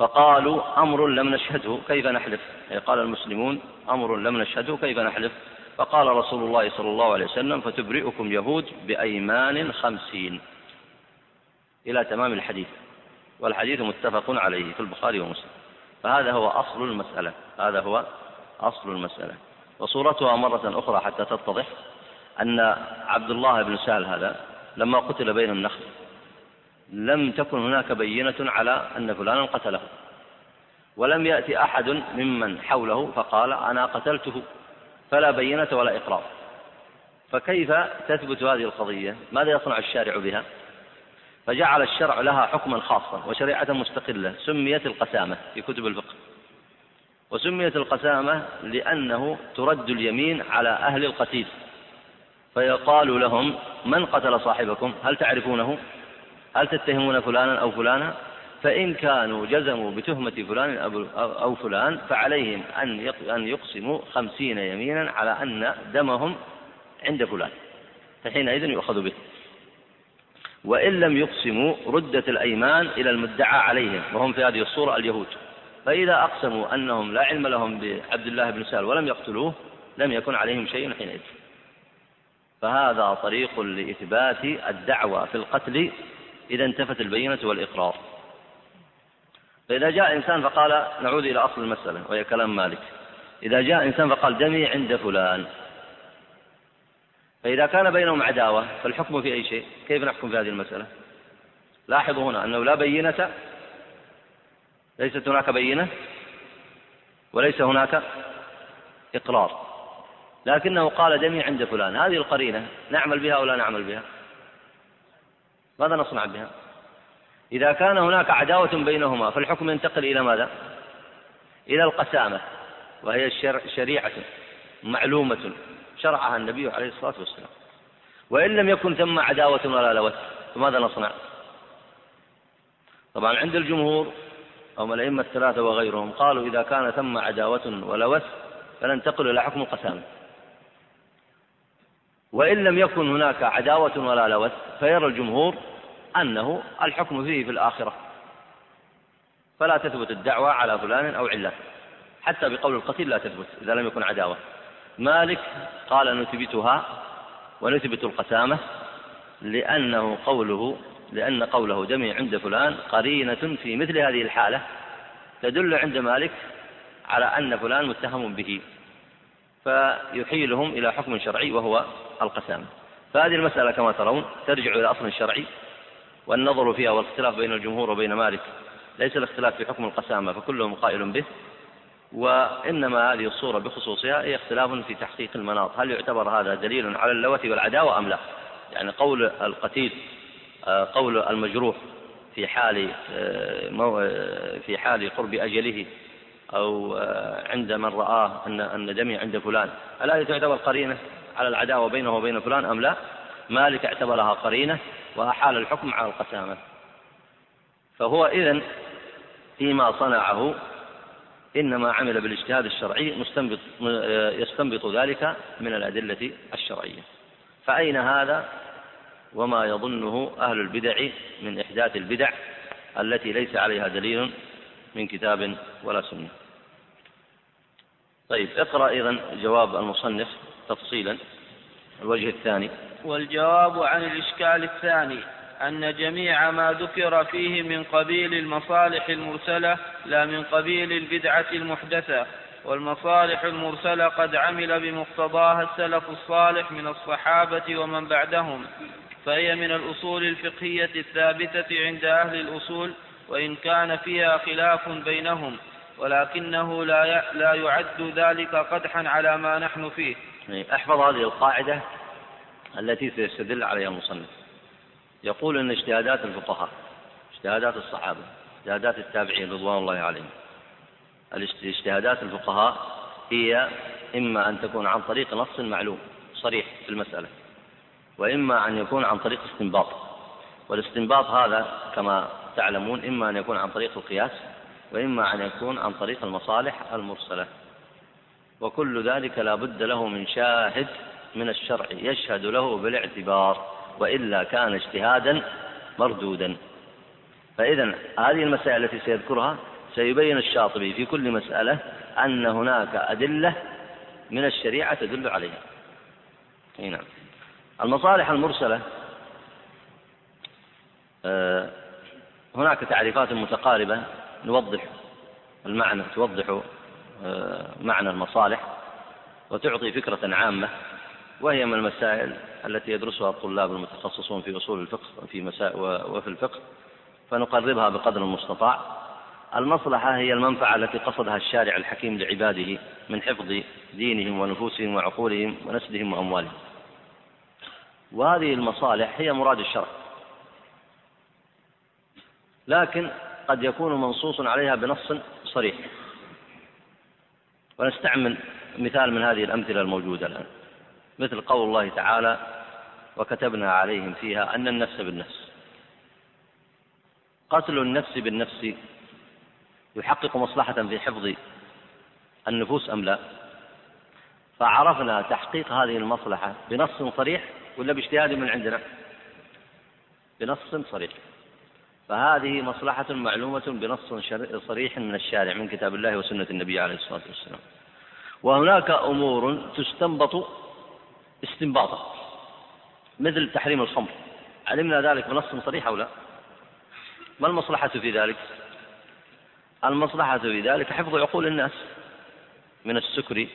فقالوا أمر لم نشهده كيف نحلف؟ قال المسلمون أمر لم نشهده كيف نحلف؟ فقال رسول الله صلى الله عليه وسلم فتبرئكم يهود بأيمان خمسين. إلى تمام الحديث. والحديث متفق عليه في البخاري ومسلم. فهذا هو أصل المسألة. هذا هو أصل المسألة. وصورتها مرة أخرى حتى تتضح أن عبد الله بن سهل هذا لما قتل بين النخل لم تكن هناك بينة على أن فلانا قتله. ولم يأتي أحد ممن حوله فقال أنا قتلته فلا بينة ولا إقرار. فكيف تثبت هذه القضية؟ ماذا يصنع الشارع بها؟ فجعل الشرع لها حكما خاصا وشريعة مستقلة سميت القسامة في كتب الفقه. وسميت القسامة لأنه ترد اليمين على أهل القتيل. فيقال لهم من قتل صاحبكم؟ هل تعرفونه؟ هل تتهمون فلانا أو فلانا؟ فإن كانوا جزموا بتهمة فلان أو فلان فعليهم أن يقسموا خمسين يمينا على أن دمهم عند فلان فحينئذ يؤخذ به. وإن لم يقسموا ردت الأيمان إلى المدعى عليهم وهم في هذه الصورة اليهود. فإذا أقسموا أنهم لا علم لهم بعبد الله بن سهل ولم يقتلوه لم يكن عليهم شيء حينئذ. فهذا طريق لإثبات الدعوة في القتل إذا انتفت البينة والإقرار. فإذا جاء إنسان فقال نعود إلى أصل المسألة وهي كلام مالك. إذا جاء إنسان فقال دمي عند فلان. فإذا كان بينهم عداوة فالحكم في أي شيء؟ كيف نحكم في هذه المسألة؟ لاحظوا هنا أنه لا بينة ليست هناك بينة وليس هناك إقرار. لكنه قال دمي عند فلان. هذه القرينة نعمل بها أو لا نعمل بها؟ ماذا نصنع بها؟ إذا كان هناك عداوة بينهما فالحكم ينتقل إلى ماذا؟ إلى القسامة وهي شريعة معلومة شرعها النبي عليه الصلاة والسلام. وإن لم يكن ثم عداوة ولا لوث فماذا نصنع؟ طبعا عند الجمهور أو الأئمة الثلاثة وغيرهم قالوا إذا كان ثم عداوة ولوث فننتقل إلى حكم القسامة. وإن لم يكن هناك عداوة ولا لوث فيرى الجمهور أنه الحكم فيه في الآخرة. فلا تثبت الدعوة على فلان أو علة. حتى بقول القتيل لا تثبت إذا لم يكن عداوة. مالك قال نثبتها ونثبت القسامة لأنه قوله لأن قوله دمي عند فلان قرينة في مثل هذه الحالة تدل عند مالك على أن فلان متهم به فيحيلهم إلى حكم شرعي وهو القسامة فهذه المسألة كما ترون ترجع إلى أصل شرعي والنظر فيها والاختلاف بين الجمهور وبين مالك ليس الاختلاف في حكم القسامة فكلهم قائل به وإنما هذه الصورة بخصوصها هي اختلاف في تحقيق المناط. هل يعتبر هذا دليل على اللوث والعداوة أم لا؟ يعني قول القتيل آه، قول المجروح في حال آه، آه، في حال قرب أجله أو عند من رآه أن أن دمي عند فلان هذه تعتبر قرينة؟ على العداوة بينه وبين فلان أم لا؟ مالك اعتبرها قرينة وأحال الحكم على القسامة. فهو إذن فيما صنعه إنما عمل بالاجتهاد الشرعي مستنبط يستنبط ذلك من الأدلة الشرعية. فأين هذا؟ وما يظنه أهل البدع من إحداث البدع التي ليس عليها دليل من كتاب ولا سنة. طيب اقرأ أيضا جواب المصنف. تفصيلا الوجه الثاني والجواب عن الإشكال الثاني أن جميع ما ذكر فيه من قبيل المصالح المرسلة لا من قبيل البدعة المحدثة والمصالح المرسلة قد عمل بمقتضاها السلف الصالح من الصحابة ومن بعدهم فهي من الأصول الفقهية الثابتة عند أهل الأصول وإن كان فيها خلاف بينهم ولكنه لا يعد ذلك قدحا على ما نحن فيه. أحفظ هذه القاعدة التي سيستدل عليها المصنف. يقول إن اجتهادات الفقهاء اجتهادات الصحابة اجتهادات التابعين رضوان الله عليهم الاجتهادات الفقهاء هي إما أن تكون عن طريق نص معلوم صريح في المسألة وإما أن يكون عن طريق استنباط. والاستنباط هذا كما تعلمون إما أن يكون عن طريق القياس وإما أن يكون عن طريق المصالح المرسلة. وكل ذلك لا بد له من شاهد من الشرع يشهد له بالاعتبار وإلا كان اجتهادا مردودا. فإذا هذه المسائل التي سيذكرها سيبين الشاطبي في كل مسألة أن هناك أدلة من الشريعة تدل عليها. نعم. المصالح المرسلة آه، هناك تعريفات متقاربة. نوضح المعنى توضح معنى المصالح وتعطي فكرة عامة وهي من المسائل التي يدرسها الطلاب المتخصصون في أصول الفقه في مسائل وفي الفقه فنقربها بقدر المستطاع. المصلحة هي المنفعة التي قصدها الشارع الحكيم لعباده من حفظ دينهم ونفوسهم وعقولهم ونسلهم وأموالهم. وهذه المصالح هي مراد الشرع. لكن قد يكون منصوص عليها بنص صريح. ونستعمل مثال من هذه الأمثلة الموجودة الآن مثل قول الله تعالى وكتبنا عليهم فيها أن النفس بالنفس قتل النفس بالنفس يحقق مصلحة في حفظ النفوس أم لا؟ فعرفنا تحقيق هذه المصلحة بنص صريح ولا باجتهاد من عندنا؟ بنص صريح. فهذه مصلحة معلومة بنص صريح من الشارع من كتاب الله وسنة النبي عليه الصلاة والسلام. وهناك أمور تستنبط استنباطا مثل تحريم الخمر. علمنا ذلك بنص صريح أو لا؟ ما المصلحة في ذلك؟ المصلحة في ذلك حفظ عقول الناس من السكر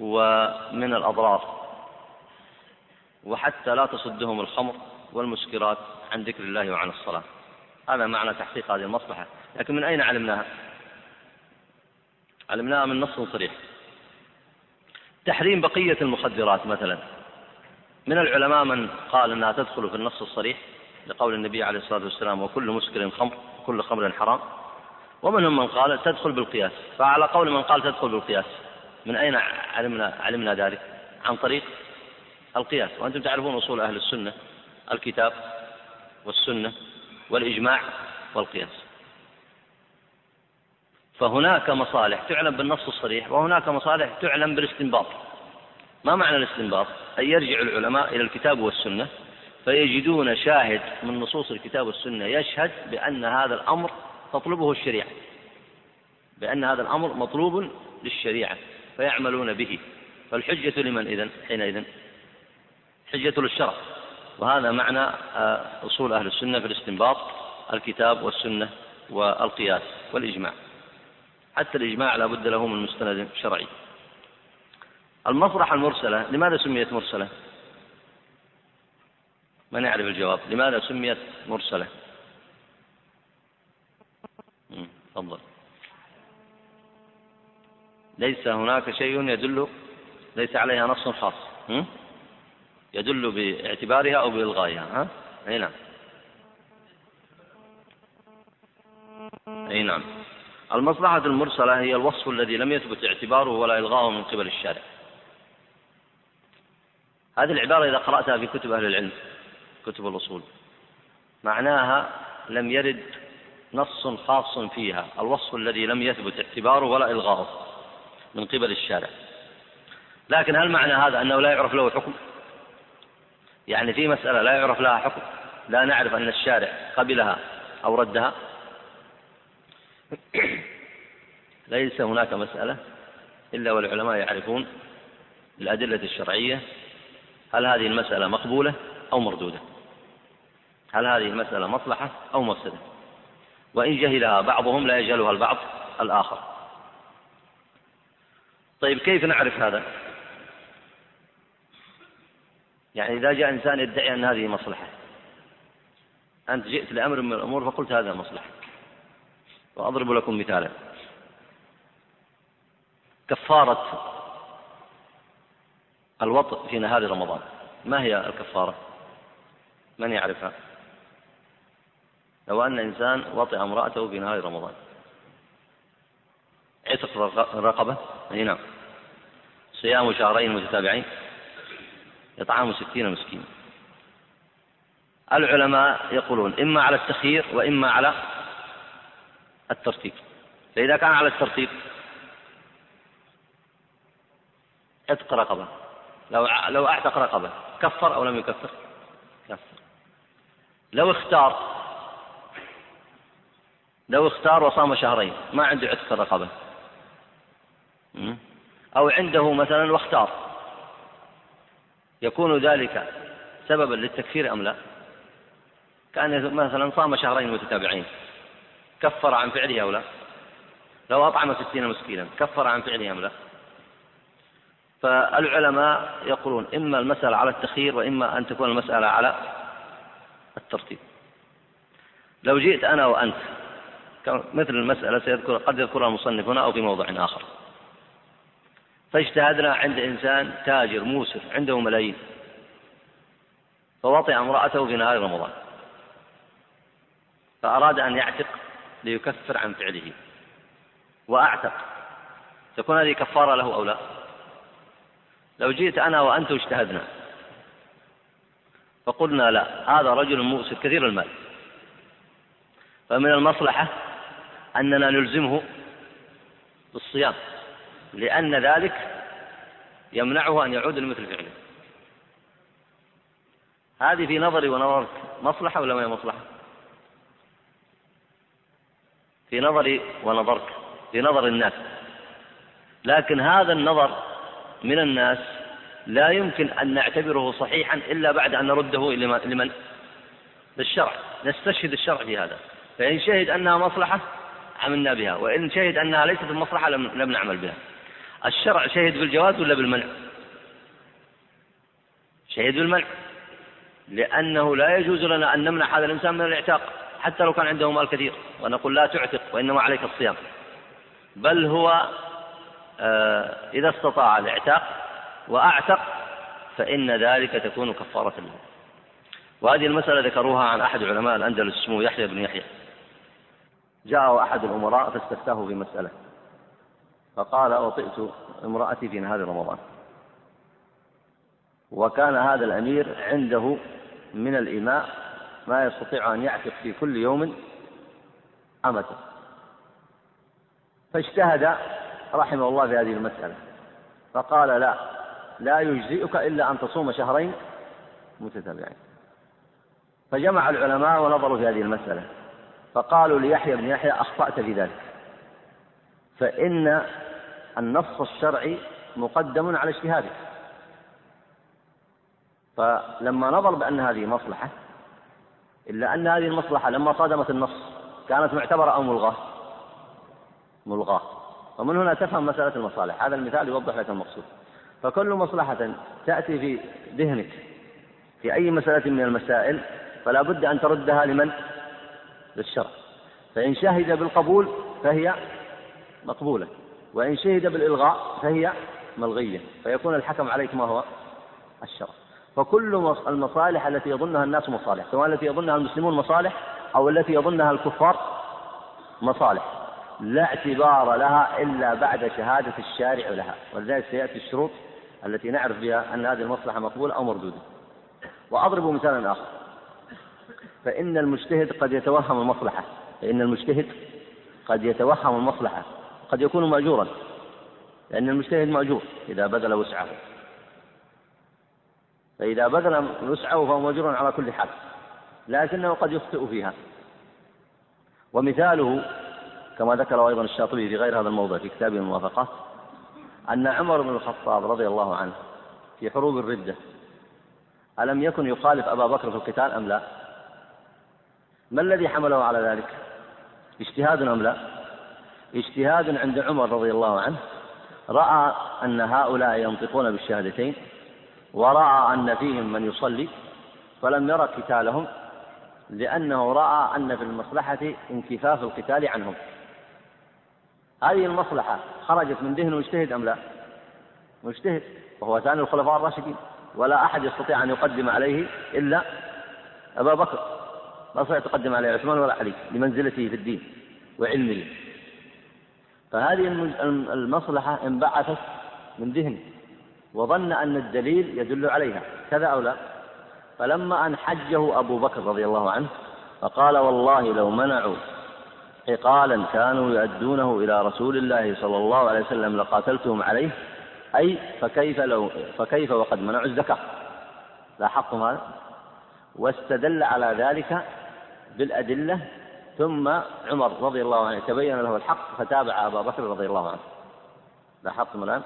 ومن الأضرار وحتى لا تصدهم الخمر والمسكرات عن ذكر الله وعن الصلاة. هذا معنى تحقيق هذه المصلحة. لكن من أين علمناها؟ علمناها من نص صريح. تحريم بقية المخدرات مثلا. من العلماء من قال أنها تدخل في النص الصريح لقول النبي عليه الصلاة والسلام وكل مسكر خمر وكل خمر حرام. ومنهم من قال تدخل بالقياس. فعلى قول من قال تدخل بالقياس. من أين علمنا علمنا ذلك؟ عن طريق القياس. وأنتم تعرفون أصول أهل السنة الكتاب والسنة. والإجماع والقياس. فهناك مصالح تعلم بالنص الصريح وهناك مصالح تعلم بالاستنباط. ما معنى الاستنباط؟ أن يرجع العلماء إلى الكتاب والسنة فيجدون شاهد من نصوص الكتاب والسنة يشهد بأن هذا الأمر تطلبه الشريعة. بأن هذا الأمر مطلوب للشريعة فيعملون به. فالحجة لمن إذن؟ حينئذ حجة للشرع. وهذا معنى آه، أصول أهل السنة في الاستنباط الكتاب والسنة والقياس والإجماع. حتى الإجماع لا بد له من مستند شرعي. المصلحة المرسلة لماذا سميت مرسلة؟ من يعرف الجواب. لماذا سميت مرسلة؟ تفضل. ليس هناك شيء يدل ليس عليها نص خاص. يدل باعتبارها أو بإلغائها ها؟ أي نعم. أي نعم. المصلحة المرسلة هي الوصف الذي لم يثبت اعتباره ولا إلغاؤه من قبل الشارع. هذه العبارة إذا قرأتها في كتب أهل العلم كتب الأصول معناها لم يرد نص خاص فيها الوصف الذي لم يثبت اعتباره ولا إلغاؤه من قبل الشارع. لكن هل معنى هذا أنه لا يعرف له حكم؟ يعني في مسألة لا يعرف لها حكم لا نعرف أن الشارع قبلها أو ردها. ليس هناك مسألة إلا والعلماء يعرفون الأدلة الشرعية. هل هذه المسألة مقبولة أو مردودة؟ هل هذه المسألة مصلحة أو مفسدة؟ وإن جهلها بعضهم لا يجهلها البعض الآخر. طيب كيف نعرف هذا؟ يعني إذا جاء إنسان يدعي أن هذه مصلحة. أنت جئت لأمر من الأمور فقلت هذا مصلحة. وأضرب لكم مثالا. كفارة الوطء في نهار رمضان. ما هي الكفارة؟ من يعرفها؟ لو أن إنسان وطئ امرأته في نهار رمضان. عتق رقبة؟ أي نعم. صيام شهرين متتابعين؟ إطعام ستين مسكين العلماء يقولون إما على التخيير وإما على الترتيب. فإذا كان على الترتيب عتق رقبة. لو لو أعتق رقبة كفر أو لم يكفر؟ كفر. لو اختار لو اختار وصام شهرين ما عنده عتق الرقبة. أو عنده مثلا واختار. يكون ذلك سببا للتكفير أم لا؟ كأن مثلا صام شهرين متتابعين. كفر عن فعله أو لا؟ لو أطعم ستين مسكينا كفر عن فعله أم لا؟ فالعلماء يقولون إما المسألة على التخيير وإما أن تكون المسألة على الترتيب. لو جئت أنا وأنت مثل المسألة سيذكر قد يذكرها المصنف هنا أو في موضع آخر. فاجتهدنا عند إنسان تاجر موسر عنده ملايين فوطئ امرأته في نهار رمضان فأراد أن يعتق ليكفر عن فعله وأعتق تكون هذه كفارة له أو لا؟ لو جئت أنا وأنت واجتهدنا فقلنا لا هذا رجل مؤسر كثير المال فمن المصلحة أننا نلزمه بالصيام. لأن ذلك يمنعه أن يعود لمثل فعله. هذه في نظري ونظرك مصلحة ولا ما هي مصلحة؟ في نظري ونظرك في نظر الناس. لكن هذا النظر من الناس لا يمكن أن نعتبره صحيحا إلا بعد أن نرده لمن؟ للشرع. نستشهد الشرع في هذا. فإن شهد أنها مصلحة عملنا بها. وإن شهد أنها ليست المصلحة لم نعمل بها. الشرع شهد بالجواز ولا بالمنع؟ شهد بالمنع. لأنه لا يجوز لنا أن نمنع هذا الإنسان من الاعتاق حتى لو كان عنده مال كثير ونقول لا تعتق وإنما عليك الصيام. بل هو آه، إذا استطاع الاعتاق وأعتق فإن ذلك تكون كفارة له. وهذه المسألة ذكروها عن أحد علماء الأندلس اسمه يحيى بن يحيى. جاءه أحد الأمراء فاستفتاه في مسألة فقال وطئت امرأتي في نهار رمضان. وكان هذا الأمير عنده من الإماء ما يستطيع أن يعتق في كل يوم أمته فاجتهد رحمه الله في هذه المسألة. فقال لا لا يجزئك إلا أن تصوم شهرين متتابعين. فجمع العلماء ونظروا في هذه المسألة. فقالوا ليحيى بن يحيى أخطأت في ذلك. فإن النص الشرعي مقدم على اجتهادك فلما نظر بأن هذه مصلحة إلا أن هذه المصلحة لما صادمت النص كانت معتبرة أو ملغاة؟ ملغاة. ومن هنا تفهم مسألة المصالح. هذا المثال يوضح لك المقصود. فكل مصلحة تأتي في ذهنك في أي مسألة من المسائل فلا بد أن تردها لمن؟ للشرع. فإن شهد بالقبول فهي مقبولة. وإن شهد بالإلغاء فهي ملغية فيكون الحكم عليك ما هو؟ الشرع. فكل المصالح التي يظنها الناس مصالح سواء التي يظنها المسلمون مصالح أو التي يظنها الكفار مصالح. لا اعتبار لها إلا بعد شهادة الشارع لها. ولذلك سيأتي الشروط التي نعرف بها أن هذه المصلحة مقبولة أو مردودة. وأضرب مثالا آخر. فإن المجتهد قد يتوهم المصلحة. فإن المجتهد قد يتوهم المصلحة. قد يكون مأجورا لأن المجتهد مأجور إذا بذل وسعه فإذا بذل وسعه فهو مأجور على كل حال لكنه قد يخطئ فيها ومثاله كما ذكر أيضا الشاطبي في غير هذا الموضع في كتابه الموافقات أن عمر بن الخطاب رضي الله عنه في حروب الردة ألم يكن يخالف أبا بكر في القتال أم لا؟ ما الذي حمله على ذلك؟ اجتهاد أم لا؟ اجتهاد عند عمر رضي الله عنه رأى أن هؤلاء ينطقون بالشهادتين ورأى أن فيهم من يصلي فلم يرى قتالهم لأنه رأى أن في المصلحة انكفاف القتال عنهم. هذه المصلحة خرجت من ذهن مجتهد أم لا؟ مجتهد وهو ثاني الخلفاء الراشدين ولا أحد يستطيع أن يقدم عليه إلا أبا بكر. ما يستطيع يتقدم عليه عثمان ولا علي لمنزلته في الدين وعلمه. فهذه المصلحة انبعثت من ذهن وظن أن الدليل يدل عليها كذا أو لا؟ فلما أن حجه أبو بكر رضي الله عنه فقال والله لو منعوا عقالا كانوا يؤدونه إلى رسول الله صلى الله عليه وسلم لقاتلتهم عليه أي فكيف لو فكيف وقد منعوا الزكاة؟ لاحظتم هذا. واستدل على ذلك بالأدلة ثم عمر رضي الله عنه تبين له الحق فتابع أبا بكر رضي الله عنه. لاحظتم الآن؟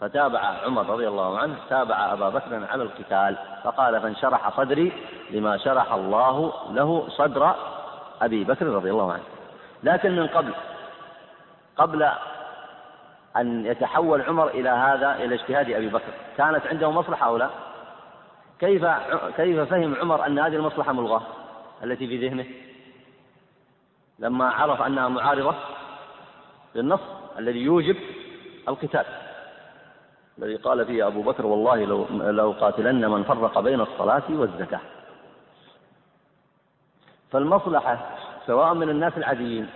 فتابع عمر رضي الله عنه تابع أبا بكر على القتال فقال فانشرح صدري لما شرح الله له صدر أبي بكر رضي الله عنه. لكن من قبل قبل أن يتحول عمر إلى هذا إلى اجتهاد أبي بكر كانت عنده مصلحة أو لا؟ كيف كيف فهم عمر أن هذه المصلحة ملغاة التي في ذهنه؟ لما عرف أنها معارضة للنص الذي يوجب القتال الذي قال فيه أبو بكر والله لو, قاتلن من فرق بين الصلاة والزكاة. فالمصلحة سواء من الناس العاديين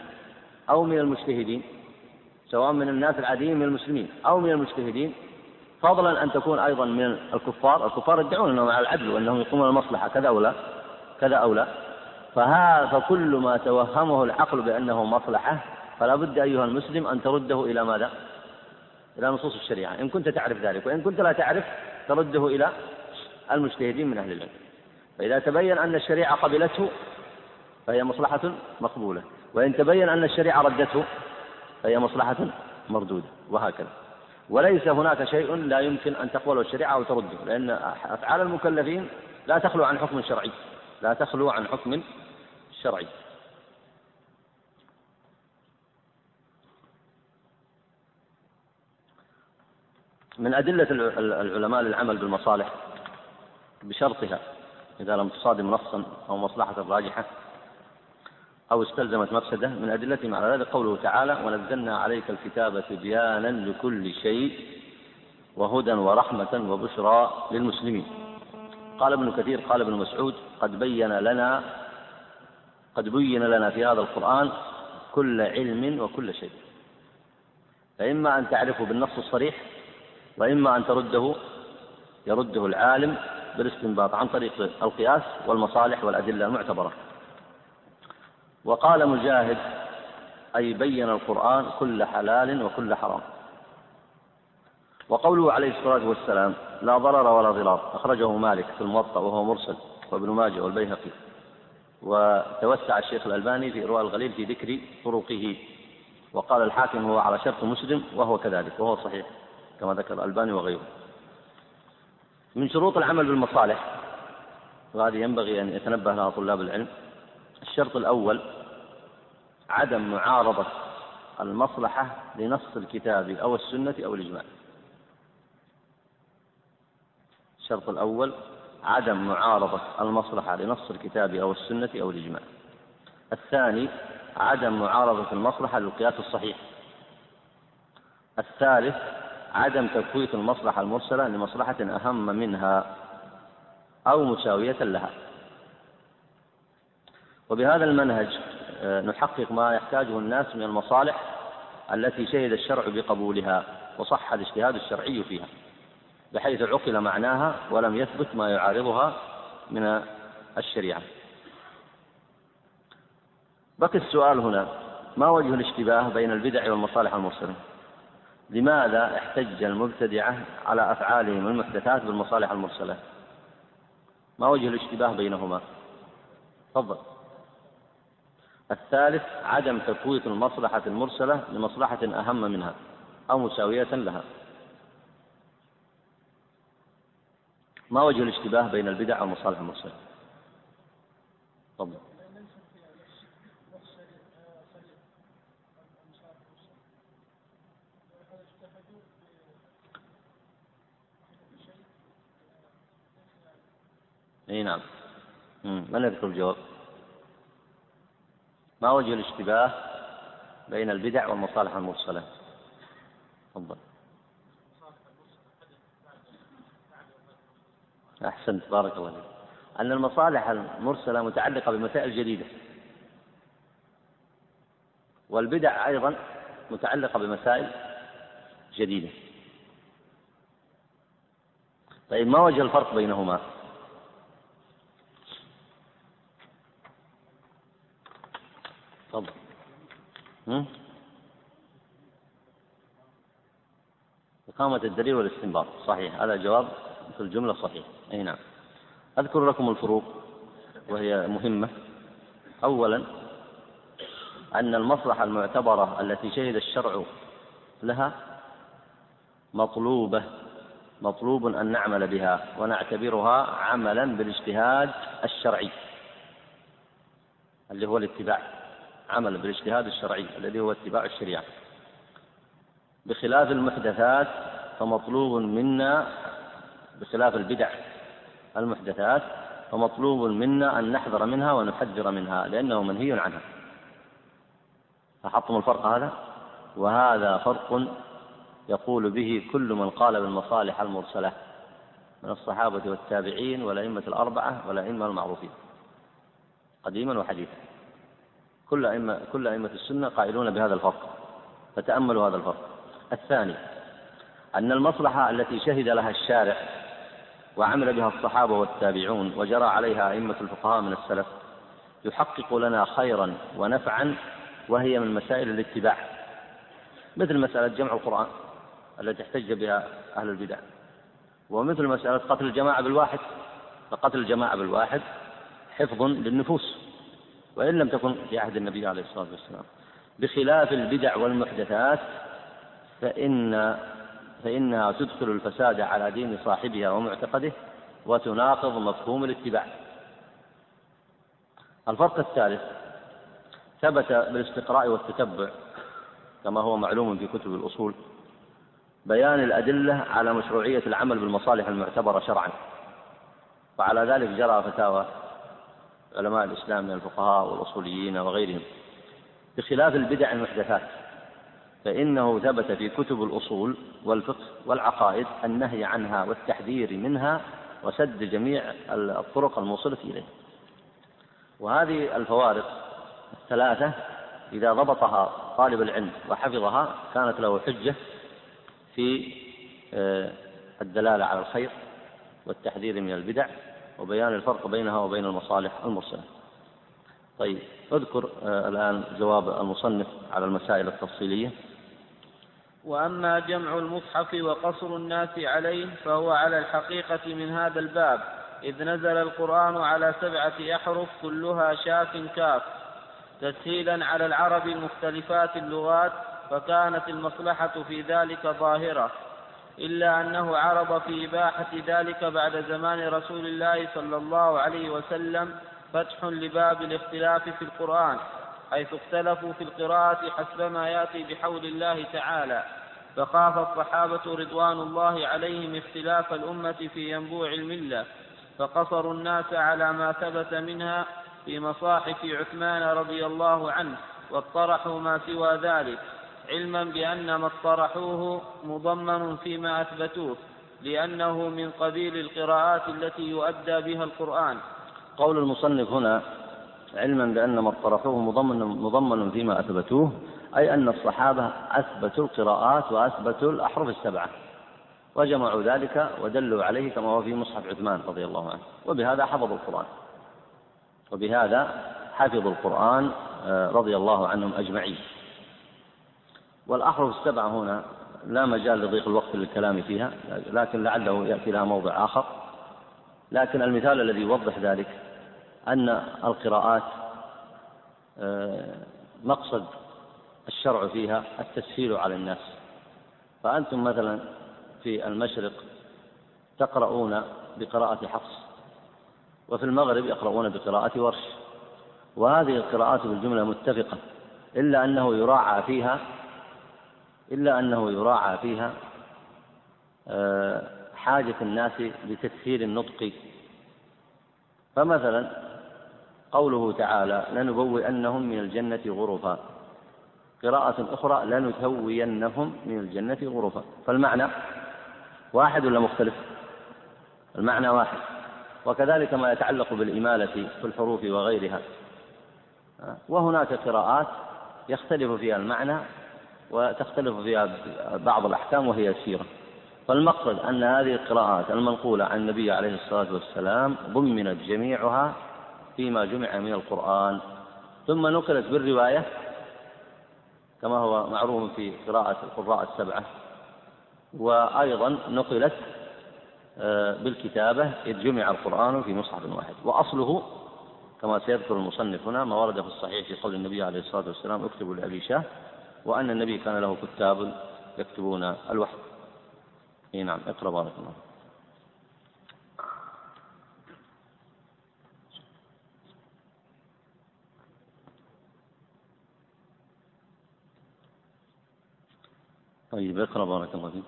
أو من المجتهدين سواء من الناس العاديين من المسلمين أو من المجتهدين فضلا أن تكون أيضا من الكفار. الكفار يدعون أنهم على العدل وأنهم يقومون المصلحة كذا أو لا كذا أو لا. فها فكل ما توهمه العقل بأنه مصلحة فلا بد أيها المسلم أن ترده إلى ماذا؟ إلى نصوص الشريعة. إن كنت تعرف ذلك وإن كنت لا تعرف ترده إلى المجتهدين من أهل العلم. فإذا تبين أن الشريعة قبلته فهي مصلحة مقبولة. وإن تبين أن الشريعة ردته فهي مصلحة مردودة وهكذا. وليس هناك شيء لا يمكن أن تقبله الشريعة أو ترده لأن أفعال المكلفين لا تخلو عن حكم شرعي. لا تخلو عن حكم شرعي. من أدلة العلماء للعمل بالمصالح بشرطها إذا لم تصادم نصا أو مصلحة راجحة أو استلزمت مفسدة من أدلتهم على ذلك قوله تعالى ونزلنا عليك الكتاب تبيانا لكل شيء وهدى ورحمة وبشرى للمسلمين. قال ابن كثير قال ابن مسعود قد بين لنا قد بين لنا في هذا القرآن كل علم وكل شيء. فإما أن تعرفه بالنص الصريح وإما أن ترده يرده العالم بالاستنباط عن طريق القياس والمصالح والأدلة المعتبرة. وقال مجاهد أي بين القرآن كل حلال وكل حرام. وقوله عليه الصلاة والسلام لا ضرر ولا ضرار. أخرجه مالك في الموطأ وهو مرسل وابن ماجه والبيهقي. وتوسع الشيخ الألباني في إرواء الغليل في ذكر طرقه. وقال الحاكم هو على شرط مسلم وهو كذلك وهو صحيح كما ذكر الألباني وغيره. من شروط العمل بالمصالح وهذه ينبغي أن يتنبه لها طلاب العلم. الشرط الأول عدم معارضة المصلحة لنص الكتاب أو السنة أو الإجماع. الشرط الأول عدم معارضة المصلحة لنص الكتاب أو السنة أو الإجماع. الثاني عدم معارضة المصلحة للقياس الصحيح. الثالث عدم تفويت المصلحة المرسلة لمصلحة أهم منها أو مساوية لها. وبهذا المنهج آه، نحقق ما يحتاجه الناس من المصالح التي شهد الشرع بقبولها وصح الاجتهاد الشرعي فيها. بحيث عقل معناها ولم يثبت ما يعارضها من الشريعة. بقي السؤال هنا ما وجه الاشتباه بين البدع والمصالح المرسلة لماذا احتج المبتدعة على أفعالهم المحدثات بالمصالح المرسلة ما وجه الاشتباه بينهما؟ تفضل. الثالث عدم تفويت المصلحة المرسلة لمصلحة أهم منها أو مساوية لها. ما وجه الاشتباه بين البدع والمصالح المرسلة؟ تفضل. إي نعم. من يذكر الجواب؟ ما وجه الاشتباه بين البدع والمصالح المرسلة؟ تفضل. أحسنت بارك الله فيك. أن المصالح المرسلة متعلقة بمسائل جديدة والبدع أيضا متعلقة بمسائل جديدة. طيب ما وجه الفرق بينهما؟ تفضل. إقامة الدليل والاستنباط صحيح. هذا جواب في الجملة صحيح. أي نعم. أذكر لكم الفروق وهي مهمة. أولا أن المصلحة المعتبرة التي شهد الشرع لها مطلوبة مطلوب أن نعمل بها ونعتبرها عملا بالاجتهاد الشرعي اللي هو الاتباع. عمل بالاجتهاد الشرعي الذي هو اتباع الشريعة. بخلاف المحدثات فمطلوب منا بخلاف البدع المحدثات فمطلوب منا أن نحذر منها ونحذر منها لأنه منهي عنها. لاحظتم الفرق هذا؟ وهذا فرق يقول به كل من قال بالمصالح المرسلة من الصحابة والتابعين والأئمة الأربعة والأئمة المعروفين قديما وحديثا. كل أئمة كل أئمة السنة قائلون بهذا الفرق فتأملوا هذا الفرق. الثاني أن المصلحة التي شهد لها الشارع وعمل بها الصحابة والتابعون وجرى عليها أئمة الفقهاء من السلف يحقق لنا خيرا ونفعا وهي من مسائل الاتباع مثل مسألة جمع القرآن التي احتج بها أهل البدع ومثل مسألة قتل الجماعة بالواحد فقتل الجماعة بالواحد حفظ للنفوس وإن لم تكن في عهد النبي عليه الصلاة والسلام بخلاف البدع والمحدثات فإن فإنها تدخل الفساد على دين صاحبها ومعتقده وتناقض مفهوم الاتباع. الفرق الثالث ثبت بالاستقراء والتتبع كما هو معلوم في كتب الأصول بيان الأدلة على مشروعية العمل بالمصالح المعتبرة شرعا. وعلى ذلك جرى فتاوى علماء الإسلام من الفقهاء والأصوليين وغيرهم بخلاف البدع المحدثات. فإنه ثبت في كتب الأصول والفقه والعقائد النهي عنها والتحذير منها وسد جميع الطرق الموصلة إليه. وهذه الفوارق الثلاثة إذا ضبطها طالب العلم وحفظها كانت له حجة في آه، الدلالة على الخير والتحذير من البدع وبيان الفرق بينها وبين المصالح المرسلة. طيب اذكر آه، الآن جواب المصنف على المسائل التفصيلية. وأما جمع المصحف وقصر الناس عليه فهو على الحقيقة من هذا الباب إذ نزل القرآن على سبعة أحرف كلها شاف كاف تسهيلا على العرب المختلفات اللغات فكانت المصلحة في ذلك ظاهرة إلا أنه عرض في إباحة ذلك بعد زمان رسول الله صلى الله عليه وسلم فتح لباب الاختلاف في القرآن حيث اختلفوا في القراءة حسب ما يأتي بحول الله تعالى. فخاف الصحابة رضوان الله عليهم اختلاف الأمة في ينبوع الملة. فقصروا الناس على ما ثبت منها في مصاحف عثمان رضي الله عنه واطرحوا ما سوى ذلك علما بأن ما اطرحوه مضمن فيما أثبتوه لأنه من قبيل القراءات التي يؤدى بها القرآن. قول المصنف هنا علما بأن ما اطرحوه مضمن, مضمن فيما أثبتوه أي أن الصحابة أثبتوا القراءات وأثبتوا الأحرف السبعة. وجمعوا ذلك ودلوا عليه كما هو في مصحف عثمان رضي الله عنه. وبهذا حفظوا القرآن. وبهذا حفظوا القرآن آه، رضي الله عنهم أجمعين. والأحرف السبعة هنا لا مجال لضيق الوقت للكلام فيها لكن لعله يأتي لها موضع آخر. لكن المثال الذي يوضح ذلك أن القراءات آه، مقصد الشرع فيها التسهيل على الناس. فأنتم مثلا في المشرق تقرؤون بقراءة حفص وفي المغرب يقرؤون بقراءة ورش. وهذه القراءات بالجملة متفقة إلا أنه يراعى فيها إلا أنه يراعى فيها آه، حاجة الناس لتسهيل النطق. فمثلا قوله تعالى لنبوئنهم من الجنة غرفا. قراءة أخرى لنثوينهم من الجنة غرفا. فالمعنى واحد ولا مختلف؟ المعنى واحد. وكذلك ما يتعلق بالإمالة في الحروف وغيرها. وهناك قراءات يختلف فيها المعنى وتختلف فيها بعض الأحكام وهي يسيرة فالمقصد أن هذه القراءات المنقولة عن النبي عليه الصلاة والسلام ضمنت جميعها فيما جمع من القرآن. ثم نقلت بالرواية كما هو معروف في قراءة القراء السبعة. وأيضا نقلت آه، بالكتابة إذ جمع القرآن في مصحف واحد. وأصله كما سيذكر المصنف هنا ما ورد في الصحيح في قول النبي عليه الصلاة والسلام اكتبوا لأبي شاه. وأن النبي كان له كتاب يكتبون الوحي. اي نعم اقرأ بارك الله طيب اقرأ بارك الله فيك.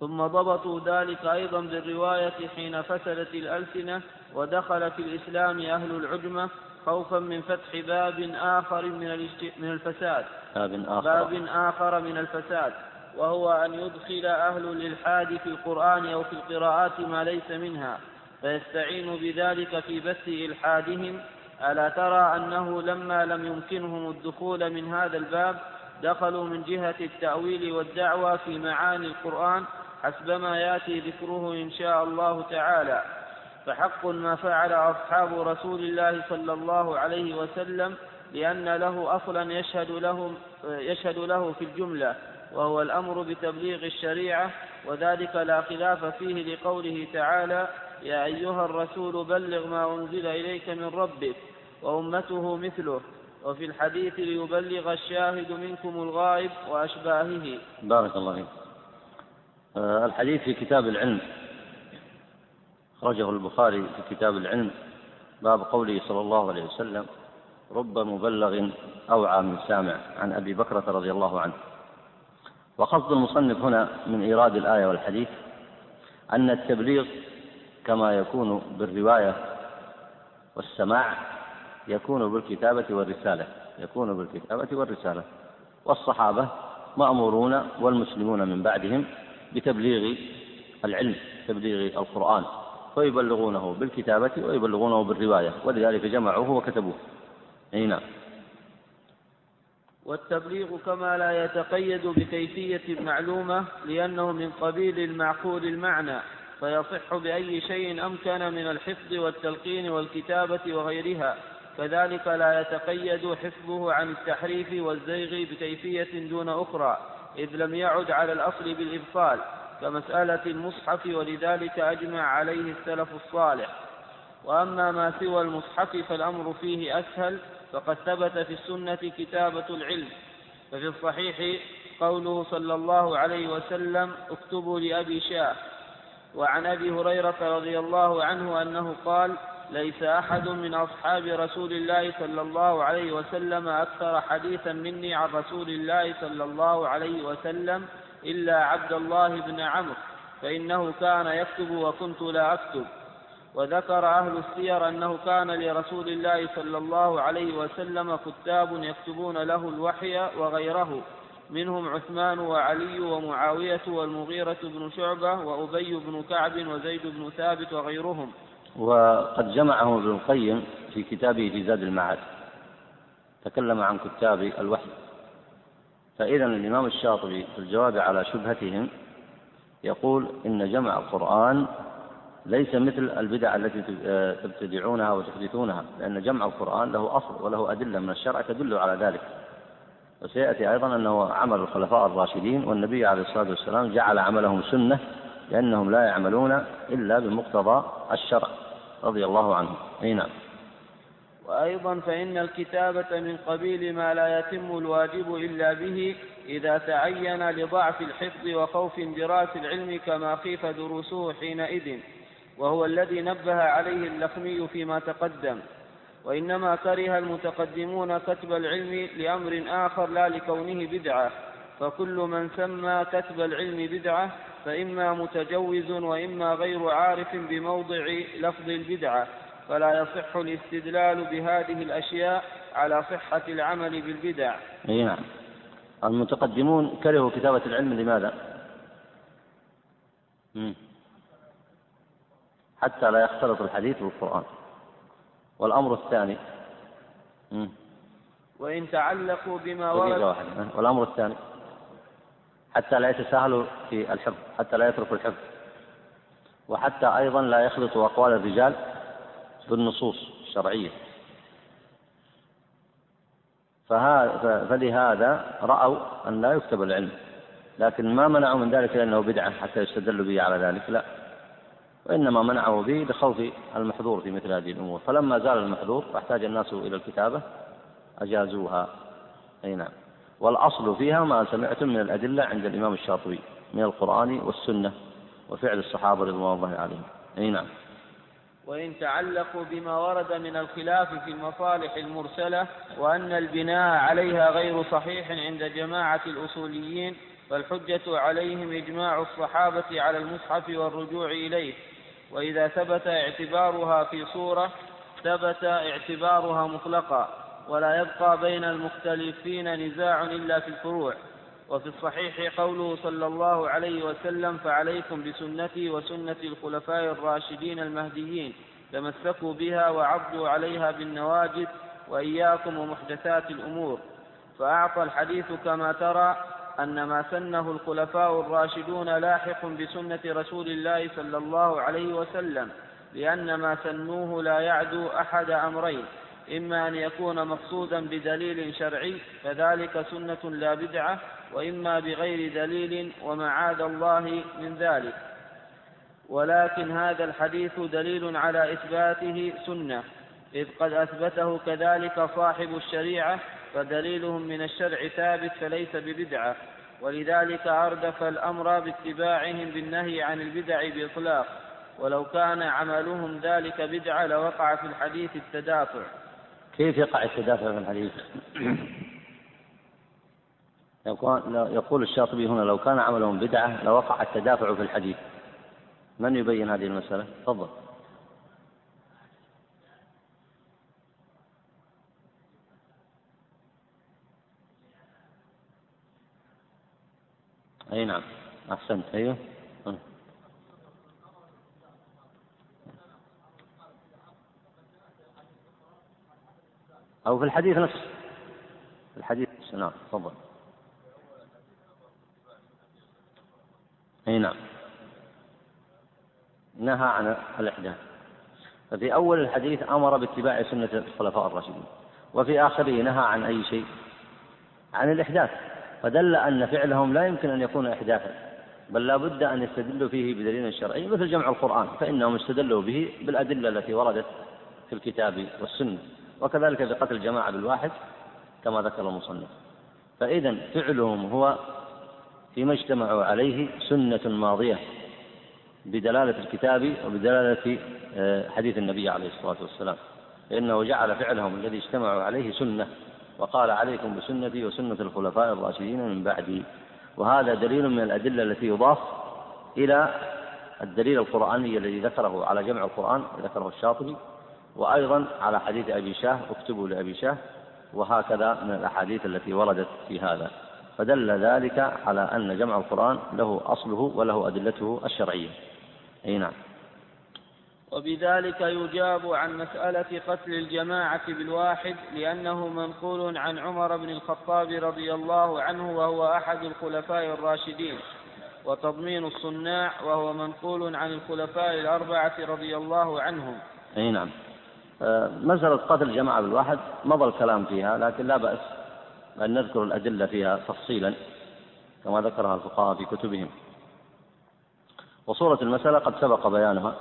ثم ضبطوا ذلك أيضا بالرواية حين فسدت الألسنة ودخل في الإسلام أهل العجمة خوفا من فتح باب آخر من من الفساد. باب آخر. باب آخر من الفساد وهو أن يدخل أهل الإلحاد في القرآن أو في القراءات ما ليس منها فيستعين بذلك في بث إلحادهم. ألا ترى أنه لما لم يمكنهم الدخول من هذا الباب دخلوا من جهة التأويل والدعوة في معاني القرآن حسبما يأتي ذكره إن شاء الله تعالى. فحق ما فعل أصحاب رسول الله صلى الله عليه وسلم لأن له أصلا يشهد له, يشهد له في الجملة وهو الأمر بتبليغ الشريعة وذلك لا خلاف فيه لقوله تعالى يا أيها الرسول بلغ ما أنزل إليك من ربك وأمته مثله. وفي الحديث ليبلغ الشاهد منكم الغائب وأشباهه. بارك الله فيك. آه، الحديث في كتاب العلم. أخرجه البخاري في كتاب العلم. باب قوله صلى الله عليه وسلم رب مبلغ أوعى من سامع عن أبي بكرة رضي الله عنه. وقصد المصنف هنا من إيراد الآية والحديث أن التبليغ كما يكون بالرواية والسماع يكون بالكتابة والرسالة يكون بالكتابة والرسالة. والصحابة مأمورون والمسلمون من بعدهم بتبليغ العلم تبليغ القرآن. ويبلغونه بالكتابة ويبلغونه بالرواية ولذلك جمعوه وكتبوه. أي نعم. والتبليغ كما لا يتقيد بكيفية معلومة لأنه من قبيل المعقول المعنى فيصح بأي شيء أمكن من الحفظ والتلقين والكتابة وغيرها. كذلك لا يتقيد حفظه عن التحريف والزيغ بكيفية دون أخرى إذ لم يعد على الأصل بالإبطال كمسألة المصحف ولذلك أجمع عليه السلف الصالح. وأما ما سوى المصحف فالأمر فيه أسهل فقد ثبت في السنة كتابة العلم. ففي الصحيح قوله صلى الله عليه وسلم اكتبوا لأبي شاه وعن أبي هريرة رضي الله عنه أنه قال ليس أحد من أصحاب رسول الله صلى الله عليه وسلم أكثر حديثا مني عن رسول الله صلى الله عليه وسلم إلا عبد الله بن عمرو فإنه كان يكتب وكنت لا أكتب. وذكر أهل السير أنه كان لرسول الله صلى الله عليه وسلم كتاب يكتبون له الوحي وغيره منهم عثمان وعلي ومعاوية والمغيرة بن شعبة وأبي بن كعب وزيد بن ثابت وغيرهم. وقد جمعه ابن القيم في كتابه في زاد المعاد. تكلم عن كتاب الوحي. فإذا الإمام الشاطبي في الجواب على شبهتهم يقول إن جمع القرآن ليس مثل البدع التي تبتدعونها وتحدثونها لأن جمع القرآن له أصل وله أدلة من الشرع تدل على ذلك. وسيأتي أيضا أنه عمل الخلفاء الراشدين والنبي عليه الصلاة والسلام جعل عملهم سنة لأنهم لا يعملون إلا بمقتضى الشرع. رضي الله عنهم أي نعم. وأيضا فإن الكتابة من قبيل ما لا يتم الواجب إلا به إذا تعين لضعف الحفظ وخوف اندراس العلم كما خيف دروسه حينئذ وهو الذي نبه عليه اللخمي فيما تقدم. وإنما كره المتقدمون كتب العلم لأمر آخر لا لكونه بدعة فكل من سمى كتب العلم بدعة فإما متجوز وإما غير عارف بموضع لفظ البدعة فلا يصح الاستدلال بهذه الأشياء على صحة العمل بالبدع. أي نعم. المتقدمون كرهوا كتابة العلم لماذا؟ حتى لا يختلط الحديث بالقرآن. والأمر الثاني وإن تعلقوا بما ورد والأمر الثاني حتى لا يتساهلوا في الحفظ حتى لا يتركوا الحفظ. وحتى أيضا لا يخلطوا أقوال الرجال بالنصوص الشرعية. فلهذا رأوا أن لا يكتب العلم. لكن ما منعوا من ذلك لأنه بدعة حتى يستدل به على ذلك لا. وإنما منعوا به لخوف المحظور في مثل هذه الأمور. فلما زال المحظور واحتاج الناس إلى الكتابة أجازوها. أي نعم. والأصل فيها ما سمعتم من الأدلة عند الإمام الشاطبي من القرآن والسنة وفعل الصحابة رضوان الله عليهم. أي نعم. وإن تعلقوا بما ورد من الخلاف في المصالح المرسلة وأن البناء عليها غير صحيح عند جماعة الأصوليين فالحجة عليهم إجماع الصحابة على المصحف والرجوع إليه. وإذا ثبت اعتبارها في صورة ثبت اعتبارها مطلقا. ولا يبقى بين المختلفين نزاع إلا في الفروع. وفي الصحيح قوله صلى الله عليه وسلم فعليكم بسنتي وسنة الخلفاء الراشدين المهديين تمسكوا بها وعضوا عليها بالنواجذ وإياكم ومحدثات الأمور. فأعطى الحديث كما ترى أن ما سنه الخلفاء الراشدون لاحق بسنة رسول الله صلى الله عليه وسلم لأن ما سنوه لا يعدو أحد أمرين. إما أن يكون مقصودا بدليل شرعي فذلك سنة لا بدعة وإما بغير دليل ومعاذ الله من ذلك. ولكن هذا الحديث دليل على إثباته سنة إذ قد أثبته كذلك صاحب الشريعة فدليلهم من الشرع ثابت فليس ببدعة. ولذلك أردف الأمر باتباعهم بالنهي عن البدع بإطلاق. ولو كان عملهم ذلك بدعة لوقع في الحديث التدافع. كيف يقع التدافع في الحديث؟ يقول الشاطبي هنا لو كان عملهم بدعة لوقع التدافع في الحديث. من يبين هذه المسألة؟ تفضل. أي نعم أحسنت. أيوه. أو في الحديث نفسه. الحديث نفسه نعم تفضل. أي نعم. نهى عن الإحداث. ففي أول الحديث أمر باتباع سنة الخلفاء الراشدين وفي آخره نهى عن أي شيء؟ عن الإحداث. فدل أن فعلهم لا يمكن أن يكون إحداثا بل لا بد أن يستدلوا فيه بدليل شرعي مثل جمع القرآن فإنهم استدلوا به بالأدلة التي وردت في الكتاب والسنة. وكذلك في قتل الجماعة بالواحد كما ذكر المصنف. فإذا فعلهم هو فيما اجتمعوا عليه سنة ماضية بدلالة الكتاب وبدلالة آه، حديث النبي عليه الصلاة والسلام. فإنه جعل فعلهم الذي اجتمعوا عليه سنة وقال عليكم بسنتي وسنة الخلفاء الراشدين من بعدي. وهذا دليل من الأدلة التي يضاف إلى الدليل القرآني الذي ذكره على جمع القرآن ذكره الشاطبي. وأيضا على حديث أبي شاه اكتبوا لأبي شاه وهكذا من الأحاديث التي وردت في هذا. فدل ذلك على أن جمع القرآن له أصله وله أدلته الشرعية. أي نعم. وبذلك يجاب عن مسألة قتل الجماعة بالواحد لأنه منقول عن عمر بن الخطاب رضي الله عنه وهو أحد الخلفاء الراشدين. وتضمين الصناع وهو منقول عن الخلفاء الأربعة رضي الله عنهم. أي نعم. مسألة قتل الجماعة بالواحد مضى الكلام فيها لكن لا بأس أن نذكر الأدلة فيها تفصيلا كما ذكرها الفقهاء في كتبهم. وصورة المسألة قد سبق بيانها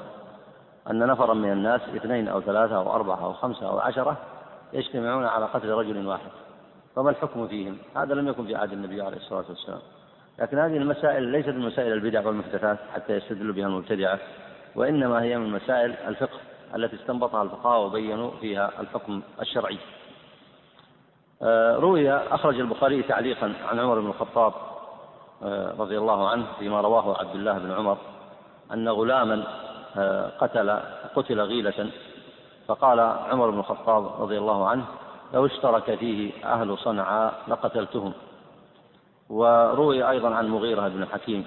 أن نفرا من الناس اثنين أو ثلاثة أو أربعة أو خمسة أو عشرة يجتمعون على قتل رجل واحد. فما الحكم فيهم؟ هذا لم يكن في عهد النبي عليه الصلاة والسلام. لكن هذه المسائل ليست من مسائل البدع والمحدثات حتى يستدل بها المبتدعة وإنما هي من مسائل الفقه. التي استنبطها الفقهاء وبينوا فيها الحكم الشرعي. آه، روي أخرج البخاري تعليقا عن عمر بن الخطاب آه، رضي الله عنه فيما رواه عبد الله بن عمر أن غلاما آه، قتل قتل غيلة فقال عمر بن الخطاب رضي الله عنه لو اشترك فيه أهل صنعاء لقتلتهم. وروي أيضا عن مغيرة بن حكيم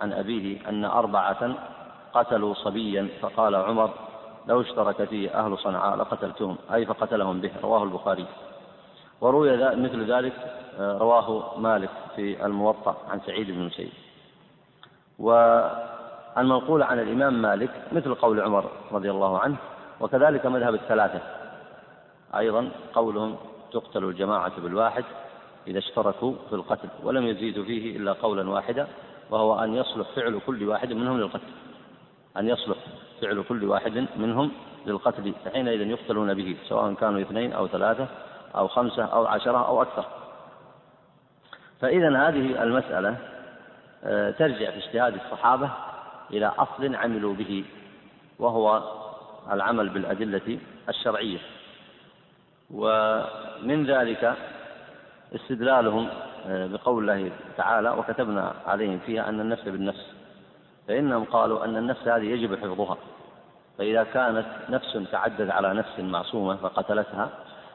عن أبيه أن أربعة قتلوا صبيا فقال عمر لو اشترك فيه أهل صنعاء لقتلتهم أي فقتلهم به رواه البخاري. وروي مثل ذلك آه، رواه مالك في الموطأ عن سعيد بن مسيب والمنقول عن الإمام مالك مثل قول عمر رضي الله عنه وكذلك مذهب الثلاثة. أيضا قولهم تقتل الجماعة بالواحد إذا اشتركوا في القتل ولم يزيدوا فيه إلا قولا واحدا وهو أن يصلح فعل كل واحد منهم للقتل. أن يصلح. فعل كل واحد منهم للقتل فحينئذ يقتلون به سواء كانوا اثنين أو ثلاثة أو خمسة أو عشرة أو أكثر. فإذا هذه المسألة آه، ترجع في اجتهاد الصحابة إلى أصل عملوا به وهو العمل بالأدلة الشرعية. ومن ذلك استدلالهم آه، بقول الله تعالى وكتبنا عليهم فيها أن النفس بالنفس. فإنهم قالوا أن النفس هذه يجب حفظها. فإذا كانت نفس تعدد على نفس معصومة فقتلتها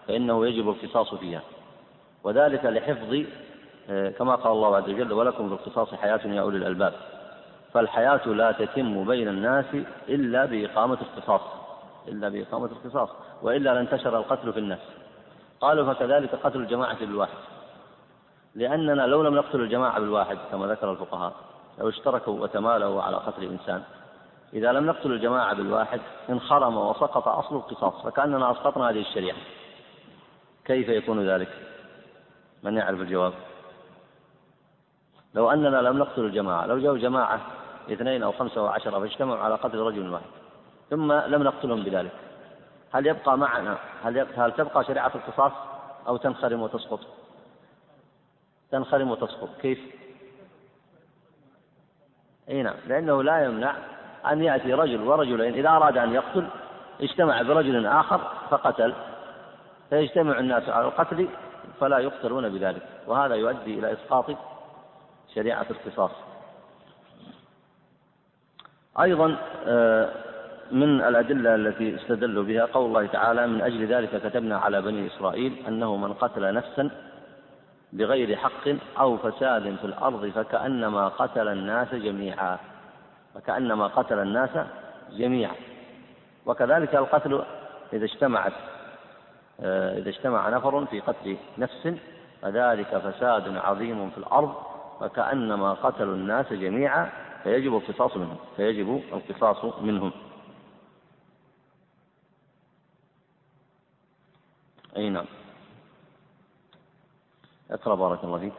فإنه يجب القصاص فيها. وذلك لحفظ آه، كما قال الله عز وجل ولكم في القصاص حياة يا أولي الألباب فالحياة لا تتم بين الناس إلا بإقامة القصاص. إلا بإقامة القصاص. وإلا لانتشر القتل في الناس قالوا فكذلك قتل الجماعة بالواحد. لأننا لو لم نقتل الجماعة بالواحد كما ذكر الفقهاء لو اشتركوا وتمالوا على قتل إنسان إذا لم نقتل الجماعة بالواحد انخرم وسقط أصل القصاص فكأننا أسقطنا هذه الشريعة كيف يكون ذلك؟ من يعرف الجواب؟ لو أننا لم نقتل الجماعة لو جاءوا جماعة اثنين أو خمسة أو عشرة فاجتمعوا على قتل رجل واحد ثم لم نقتلهم بذلك هل يبقى معنا هل, هل تبقى شريعة القصاص أو تنخرم وتسقط؟ تنخرم وتسقط كيف؟ إي نعم لأنه لا يمنع أن يأتي رجل ورجلين إذا أراد أن يقتل اجتمع برجل آخر فقتل فيجتمع الناس على القتل فلا يقتلون بذلك وهذا يؤدي إلى إسقاط شريعة القصاص أيضا آه، من الأدلة التي استدلوا بها قول الله تعالى من أجل ذلك كتبنا على بني إسرائيل أنه من قتل نفسا بغير حق أو فساد في الأرض فكأنما قتل الناس جميعا فكأنما قتل الناس جميعا. وكذلك القتل إذا اجتمعت آه، إذا اجتمع نفر في قتل نفس فذلك فساد عظيم في الأرض فكأنما قتلوا الناس جميعا فيجب القصاص منهم فيجب القصاص منهم. أي نعم. أقرأ بارك الله فيك.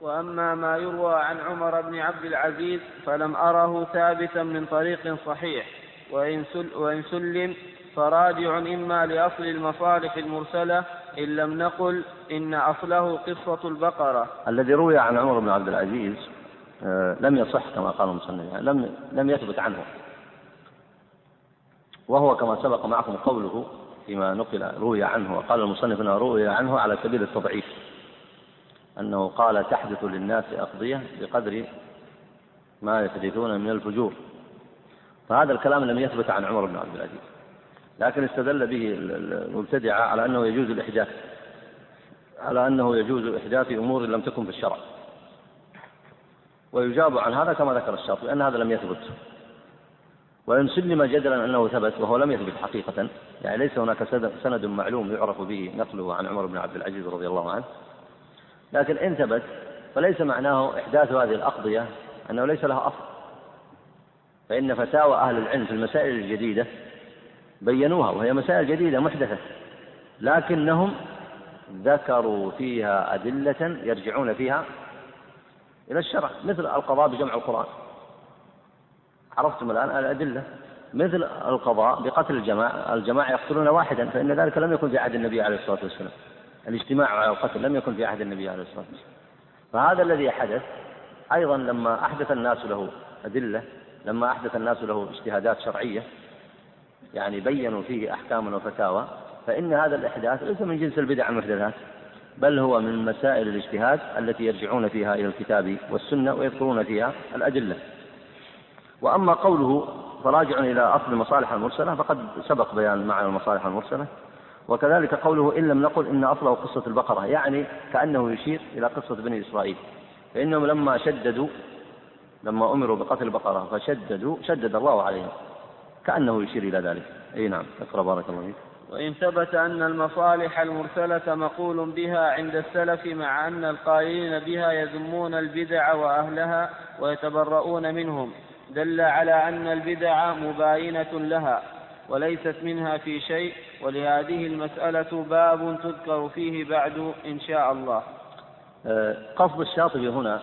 وأما ما يروى عن عمر بن عبد العزيز فلم أره ثابتا من طريق صحيح وإن, سل وإن سلم فراجع إما لأصل المصالح المرسلة إن لم نقل إن أصله قصة البقرة. الذي روي عن عمر بن عبد العزيز آه، لم يصح كما قال المصنف يعني لم لم يثبت عنه. وهو كما سبق معكم قوله فيما نقل روي عنه وقال المصنف إنه روي عنه على سبيل التضعيف. أنه قال تحدث للناس أقضية بقدر ما يحدثون من الفجور. فهذا الكلام لم يثبت عن عمر بن عبد العزيز لكن استدل به المبتدعة على أنه يجوز الإحداث على أنه يجوز إحداث أمور لم تكن في الشرع. ويجاب عن هذا كما ذكر الشاطبي أن هذا لم يثبت. وإن سلم جدلا أنه ثبت وهو لم يثبت حقيقة يعني ليس هناك سند معلوم يعرف به نقله عن عمر بن عبد العزيز رضي الله عنه. لكن إن ثبت فليس معناه إحداث هذه الأقضية أنه ليس لها أصل. فإن فتاوى أهل العلم في المسائل الجديدة بينوها وهي مسائل جديدة محدثة لكنهم ذكروا فيها أدلة يرجعون فيها إلى الشرع مثل القضاء بجمع القرآن. عرفتم الآن الأدلة؟ مثل القضاء بقتل الجماعة الجماعة يقتلون واحدا فإن ذلك لم يكن في عهد النبي عليه الصلاة والسلام. الاجتماع على القتل لم يكن في عهد النبي عليه الصلاة والسلام. فهذا الذي حدث أيضا لما أحدث الناس له أدلة لما أحدث الناس له اجتهادات شرعية يعني بينوا فيه أحكاما وفتاوى فإن هذا الإحداث ليس من جنس البدع المحدثات بل هو من مسائل الاجتهاد التي يرجعون فيها إلى الكتاب والسنة ويذكرون فيها الأدلة. وأما قوله فراجع إلى أصل المصالح المرسلة فقد سبق بيان معنى المصالح المرسلة. وكذلك قوله إن لم نقل إن أصله قصة البقرة يعني كأنه يشير إلى قصة بني إسرائيل. فإنهم لما شددوا لما أمروا بقتل البقرة فشددوا شدد الله عليهم. كأنه يشير إلى ذلك. أي نعم اقرأ بارك الله فيك. وإن ثبت أن المصالح المرسلة مقول بها عند السلف مع أن القائلين بها يذمون البدع وأهلها ويتبرؤون منهم دل على أن البدع مباينة لها وليست منها في شيء. ولهذه المسألة باب تذكر فيه بعد إن شاء الله. أه، قصد الشاطبي هنا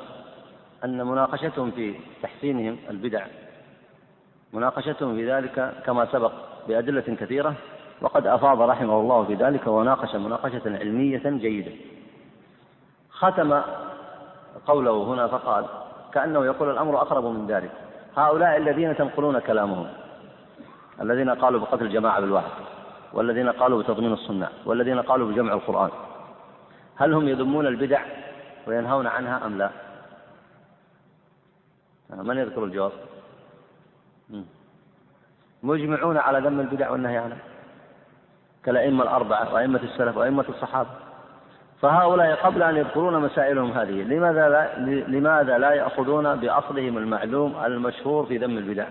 أن مناقشتهم في تحسينهم البدع. مناقشتهم في ذلك كما سبق بأدلة كثيرة وقد أفاض رحمه الله في ذلك وناقش مناقشة علمية جيدة. ختم قوله هنا فقال كأنه يقول الأمر أقرب من ذلك. هؤلاء الذين تنقلون كلامهم الذين قالوا بقتل الجماعة بالواحد. والذين قالوا بتضمين السنة والذين قالوا بجمع القرآن. هل هم يذمون البدع وينهون عنها أم لا؟ من يذكر الجواب؟ مجمعون على ذم البدع والنهي عنها كالأئمة الأربعة وأئمة السلف وأئمة الصحابة. فهؤلاء قبل أن يذكرون مسائلهم هذه لماذا لا, لماذا لا يأخذون بأصلهم المعلوم المشهور في ذم البدع؟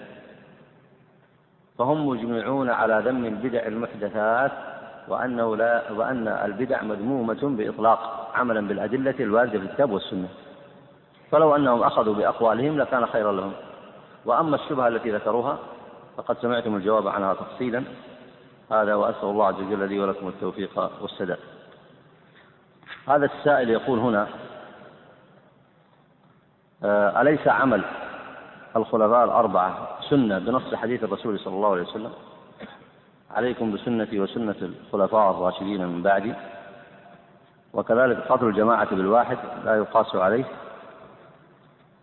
فهم مجمعون على ذم البدع المحدثات وأنه لا وأن البدع مذمومة بإطلاق عملا بالأدلة الواردة في الكتاب والسنة. فلو أنهم أخذوا بأقوالهم لكان خيرا لهم. وأما الشبهة التي ذكروها فقد سمعتم الجواب عنها تفصيلا. هذا وأسأل الله عز وجل لي ولكم التوفيق والسداد. هذا السائل يقول هنا آه، أليس عمل الخلفاء الأربعة سنة بنص حديث الرسول صلى الله عليه وسلم. عليكم بسنتي وسنة الخلفاء الراشدين من بعدي. وكذلك قتل الجماعة بالواحد لا يقاس عليه.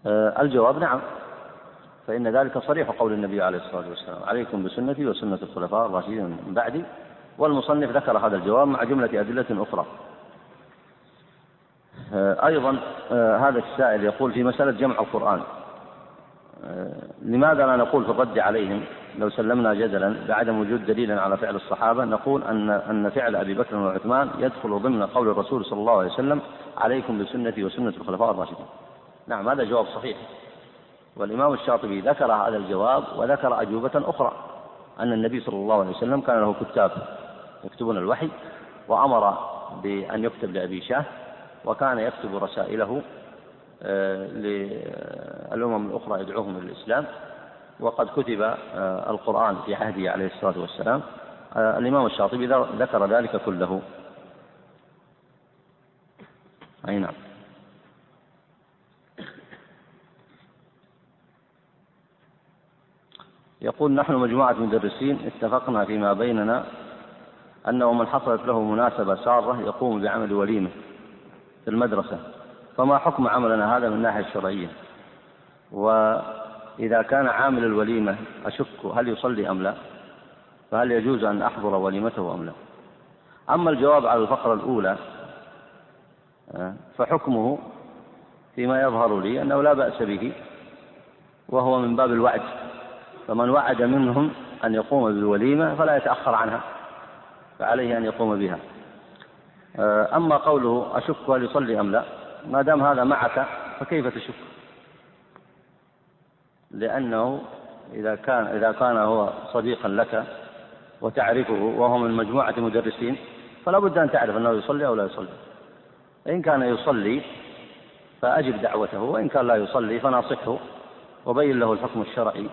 آه، الجواب نعم فإن ذلك صريح قول النبي عليه الصلاة والسلام. عليكم بسنتي وسنة الخلفاء الراشدين من بعدي. والمصنف ذكر هذا الجواب مع جملة أدلة أخرى. آه، أيضا آه، هذا السائل يقول في مسألة جمع القرآن. لماذا لا نقول في الرد عليهم لو سلمنا جدلا بعدم وجود دليل على فعل الصحابة نقول أن أن فعل أبي بكر وعثمان يدخل ضمن قول الرسول صلى الله عليه وسلم عليكم بسنتي وسنة الخلفاء الراشدين. نعم هذا جواب صحيح. والإمام الشاطبي ذكر هذا الجواب وذكر أجوبة أخرى أن النبي صلى الله عليه وسلم كان له كتاب يكتبون الوحي وأمر بأن يكتب لأبي شاه وكان يكتب رسائله آه، للأمم الأخرى يدعوهم إلى الإسلام. وقد كتب آه، القرآن في عهده عليه الصلاة والسلام. آه، الإمام الشاطبي ذكر ذلك كله. أي نعم. يقول نحن مجموعة مدرسين اتفقنا فيما بيننا أنه من حصلت له مناسبة سارة يقوم بعمل وليمة في المدرسة. فما حكم عملنا هذا من الناحية الشرعية وإذا كان عامل الوليمة أشك هل يصلي أم لا؟ فهل يجوز أن أحضر وليمته أم لا؟ أما الجواب على الفقرة الأولى فحكمه فيما يظهر لي أنه لا بأس به وهو من باب الوعد. فمن وعد منهم أن يقوم بالوليمة فلا يتأخر عنها فعليه أن يقوم بها. أما قوله أشك هل يصلي أم لا؟ ما دام هذا معك فكيف تشك؟ لأنه إذا كان إذا كان هو صديقا لك وتعرفه وهو من مجموعة مدرسين فلا بد أن تعرف أنه يصلي أو لا يصلي. إن كان يصلي فأجب دعوته وإن كان لا يصلي فناصحه وبين له الحكم الشرعي.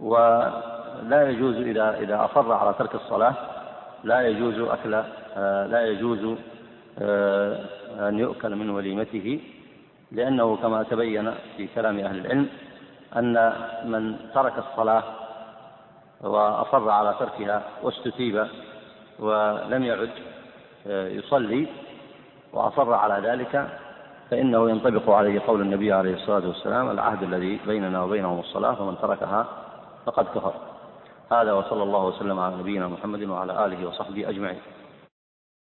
ولا يجوز إذا إذا أصر على ترك الصلاة لا يجوز أكل لا يجوز آه، أن يؤكل من وليمته لأنه كما تبين في كلام أهل العلم أن من ترك الصلاة وأصر على تركها واستتيب ولم يعد آه، يصلي وأصر على ذلك فإنه ينطبق عليه قول النبي عليه الصلاة والسلام العهد الذي بيننا وبينهم الصلاة فمن تركها فقد كفر. هذا وصلى الله وسلم على نبينا محمد وعلى آله وصحبه أجمعين.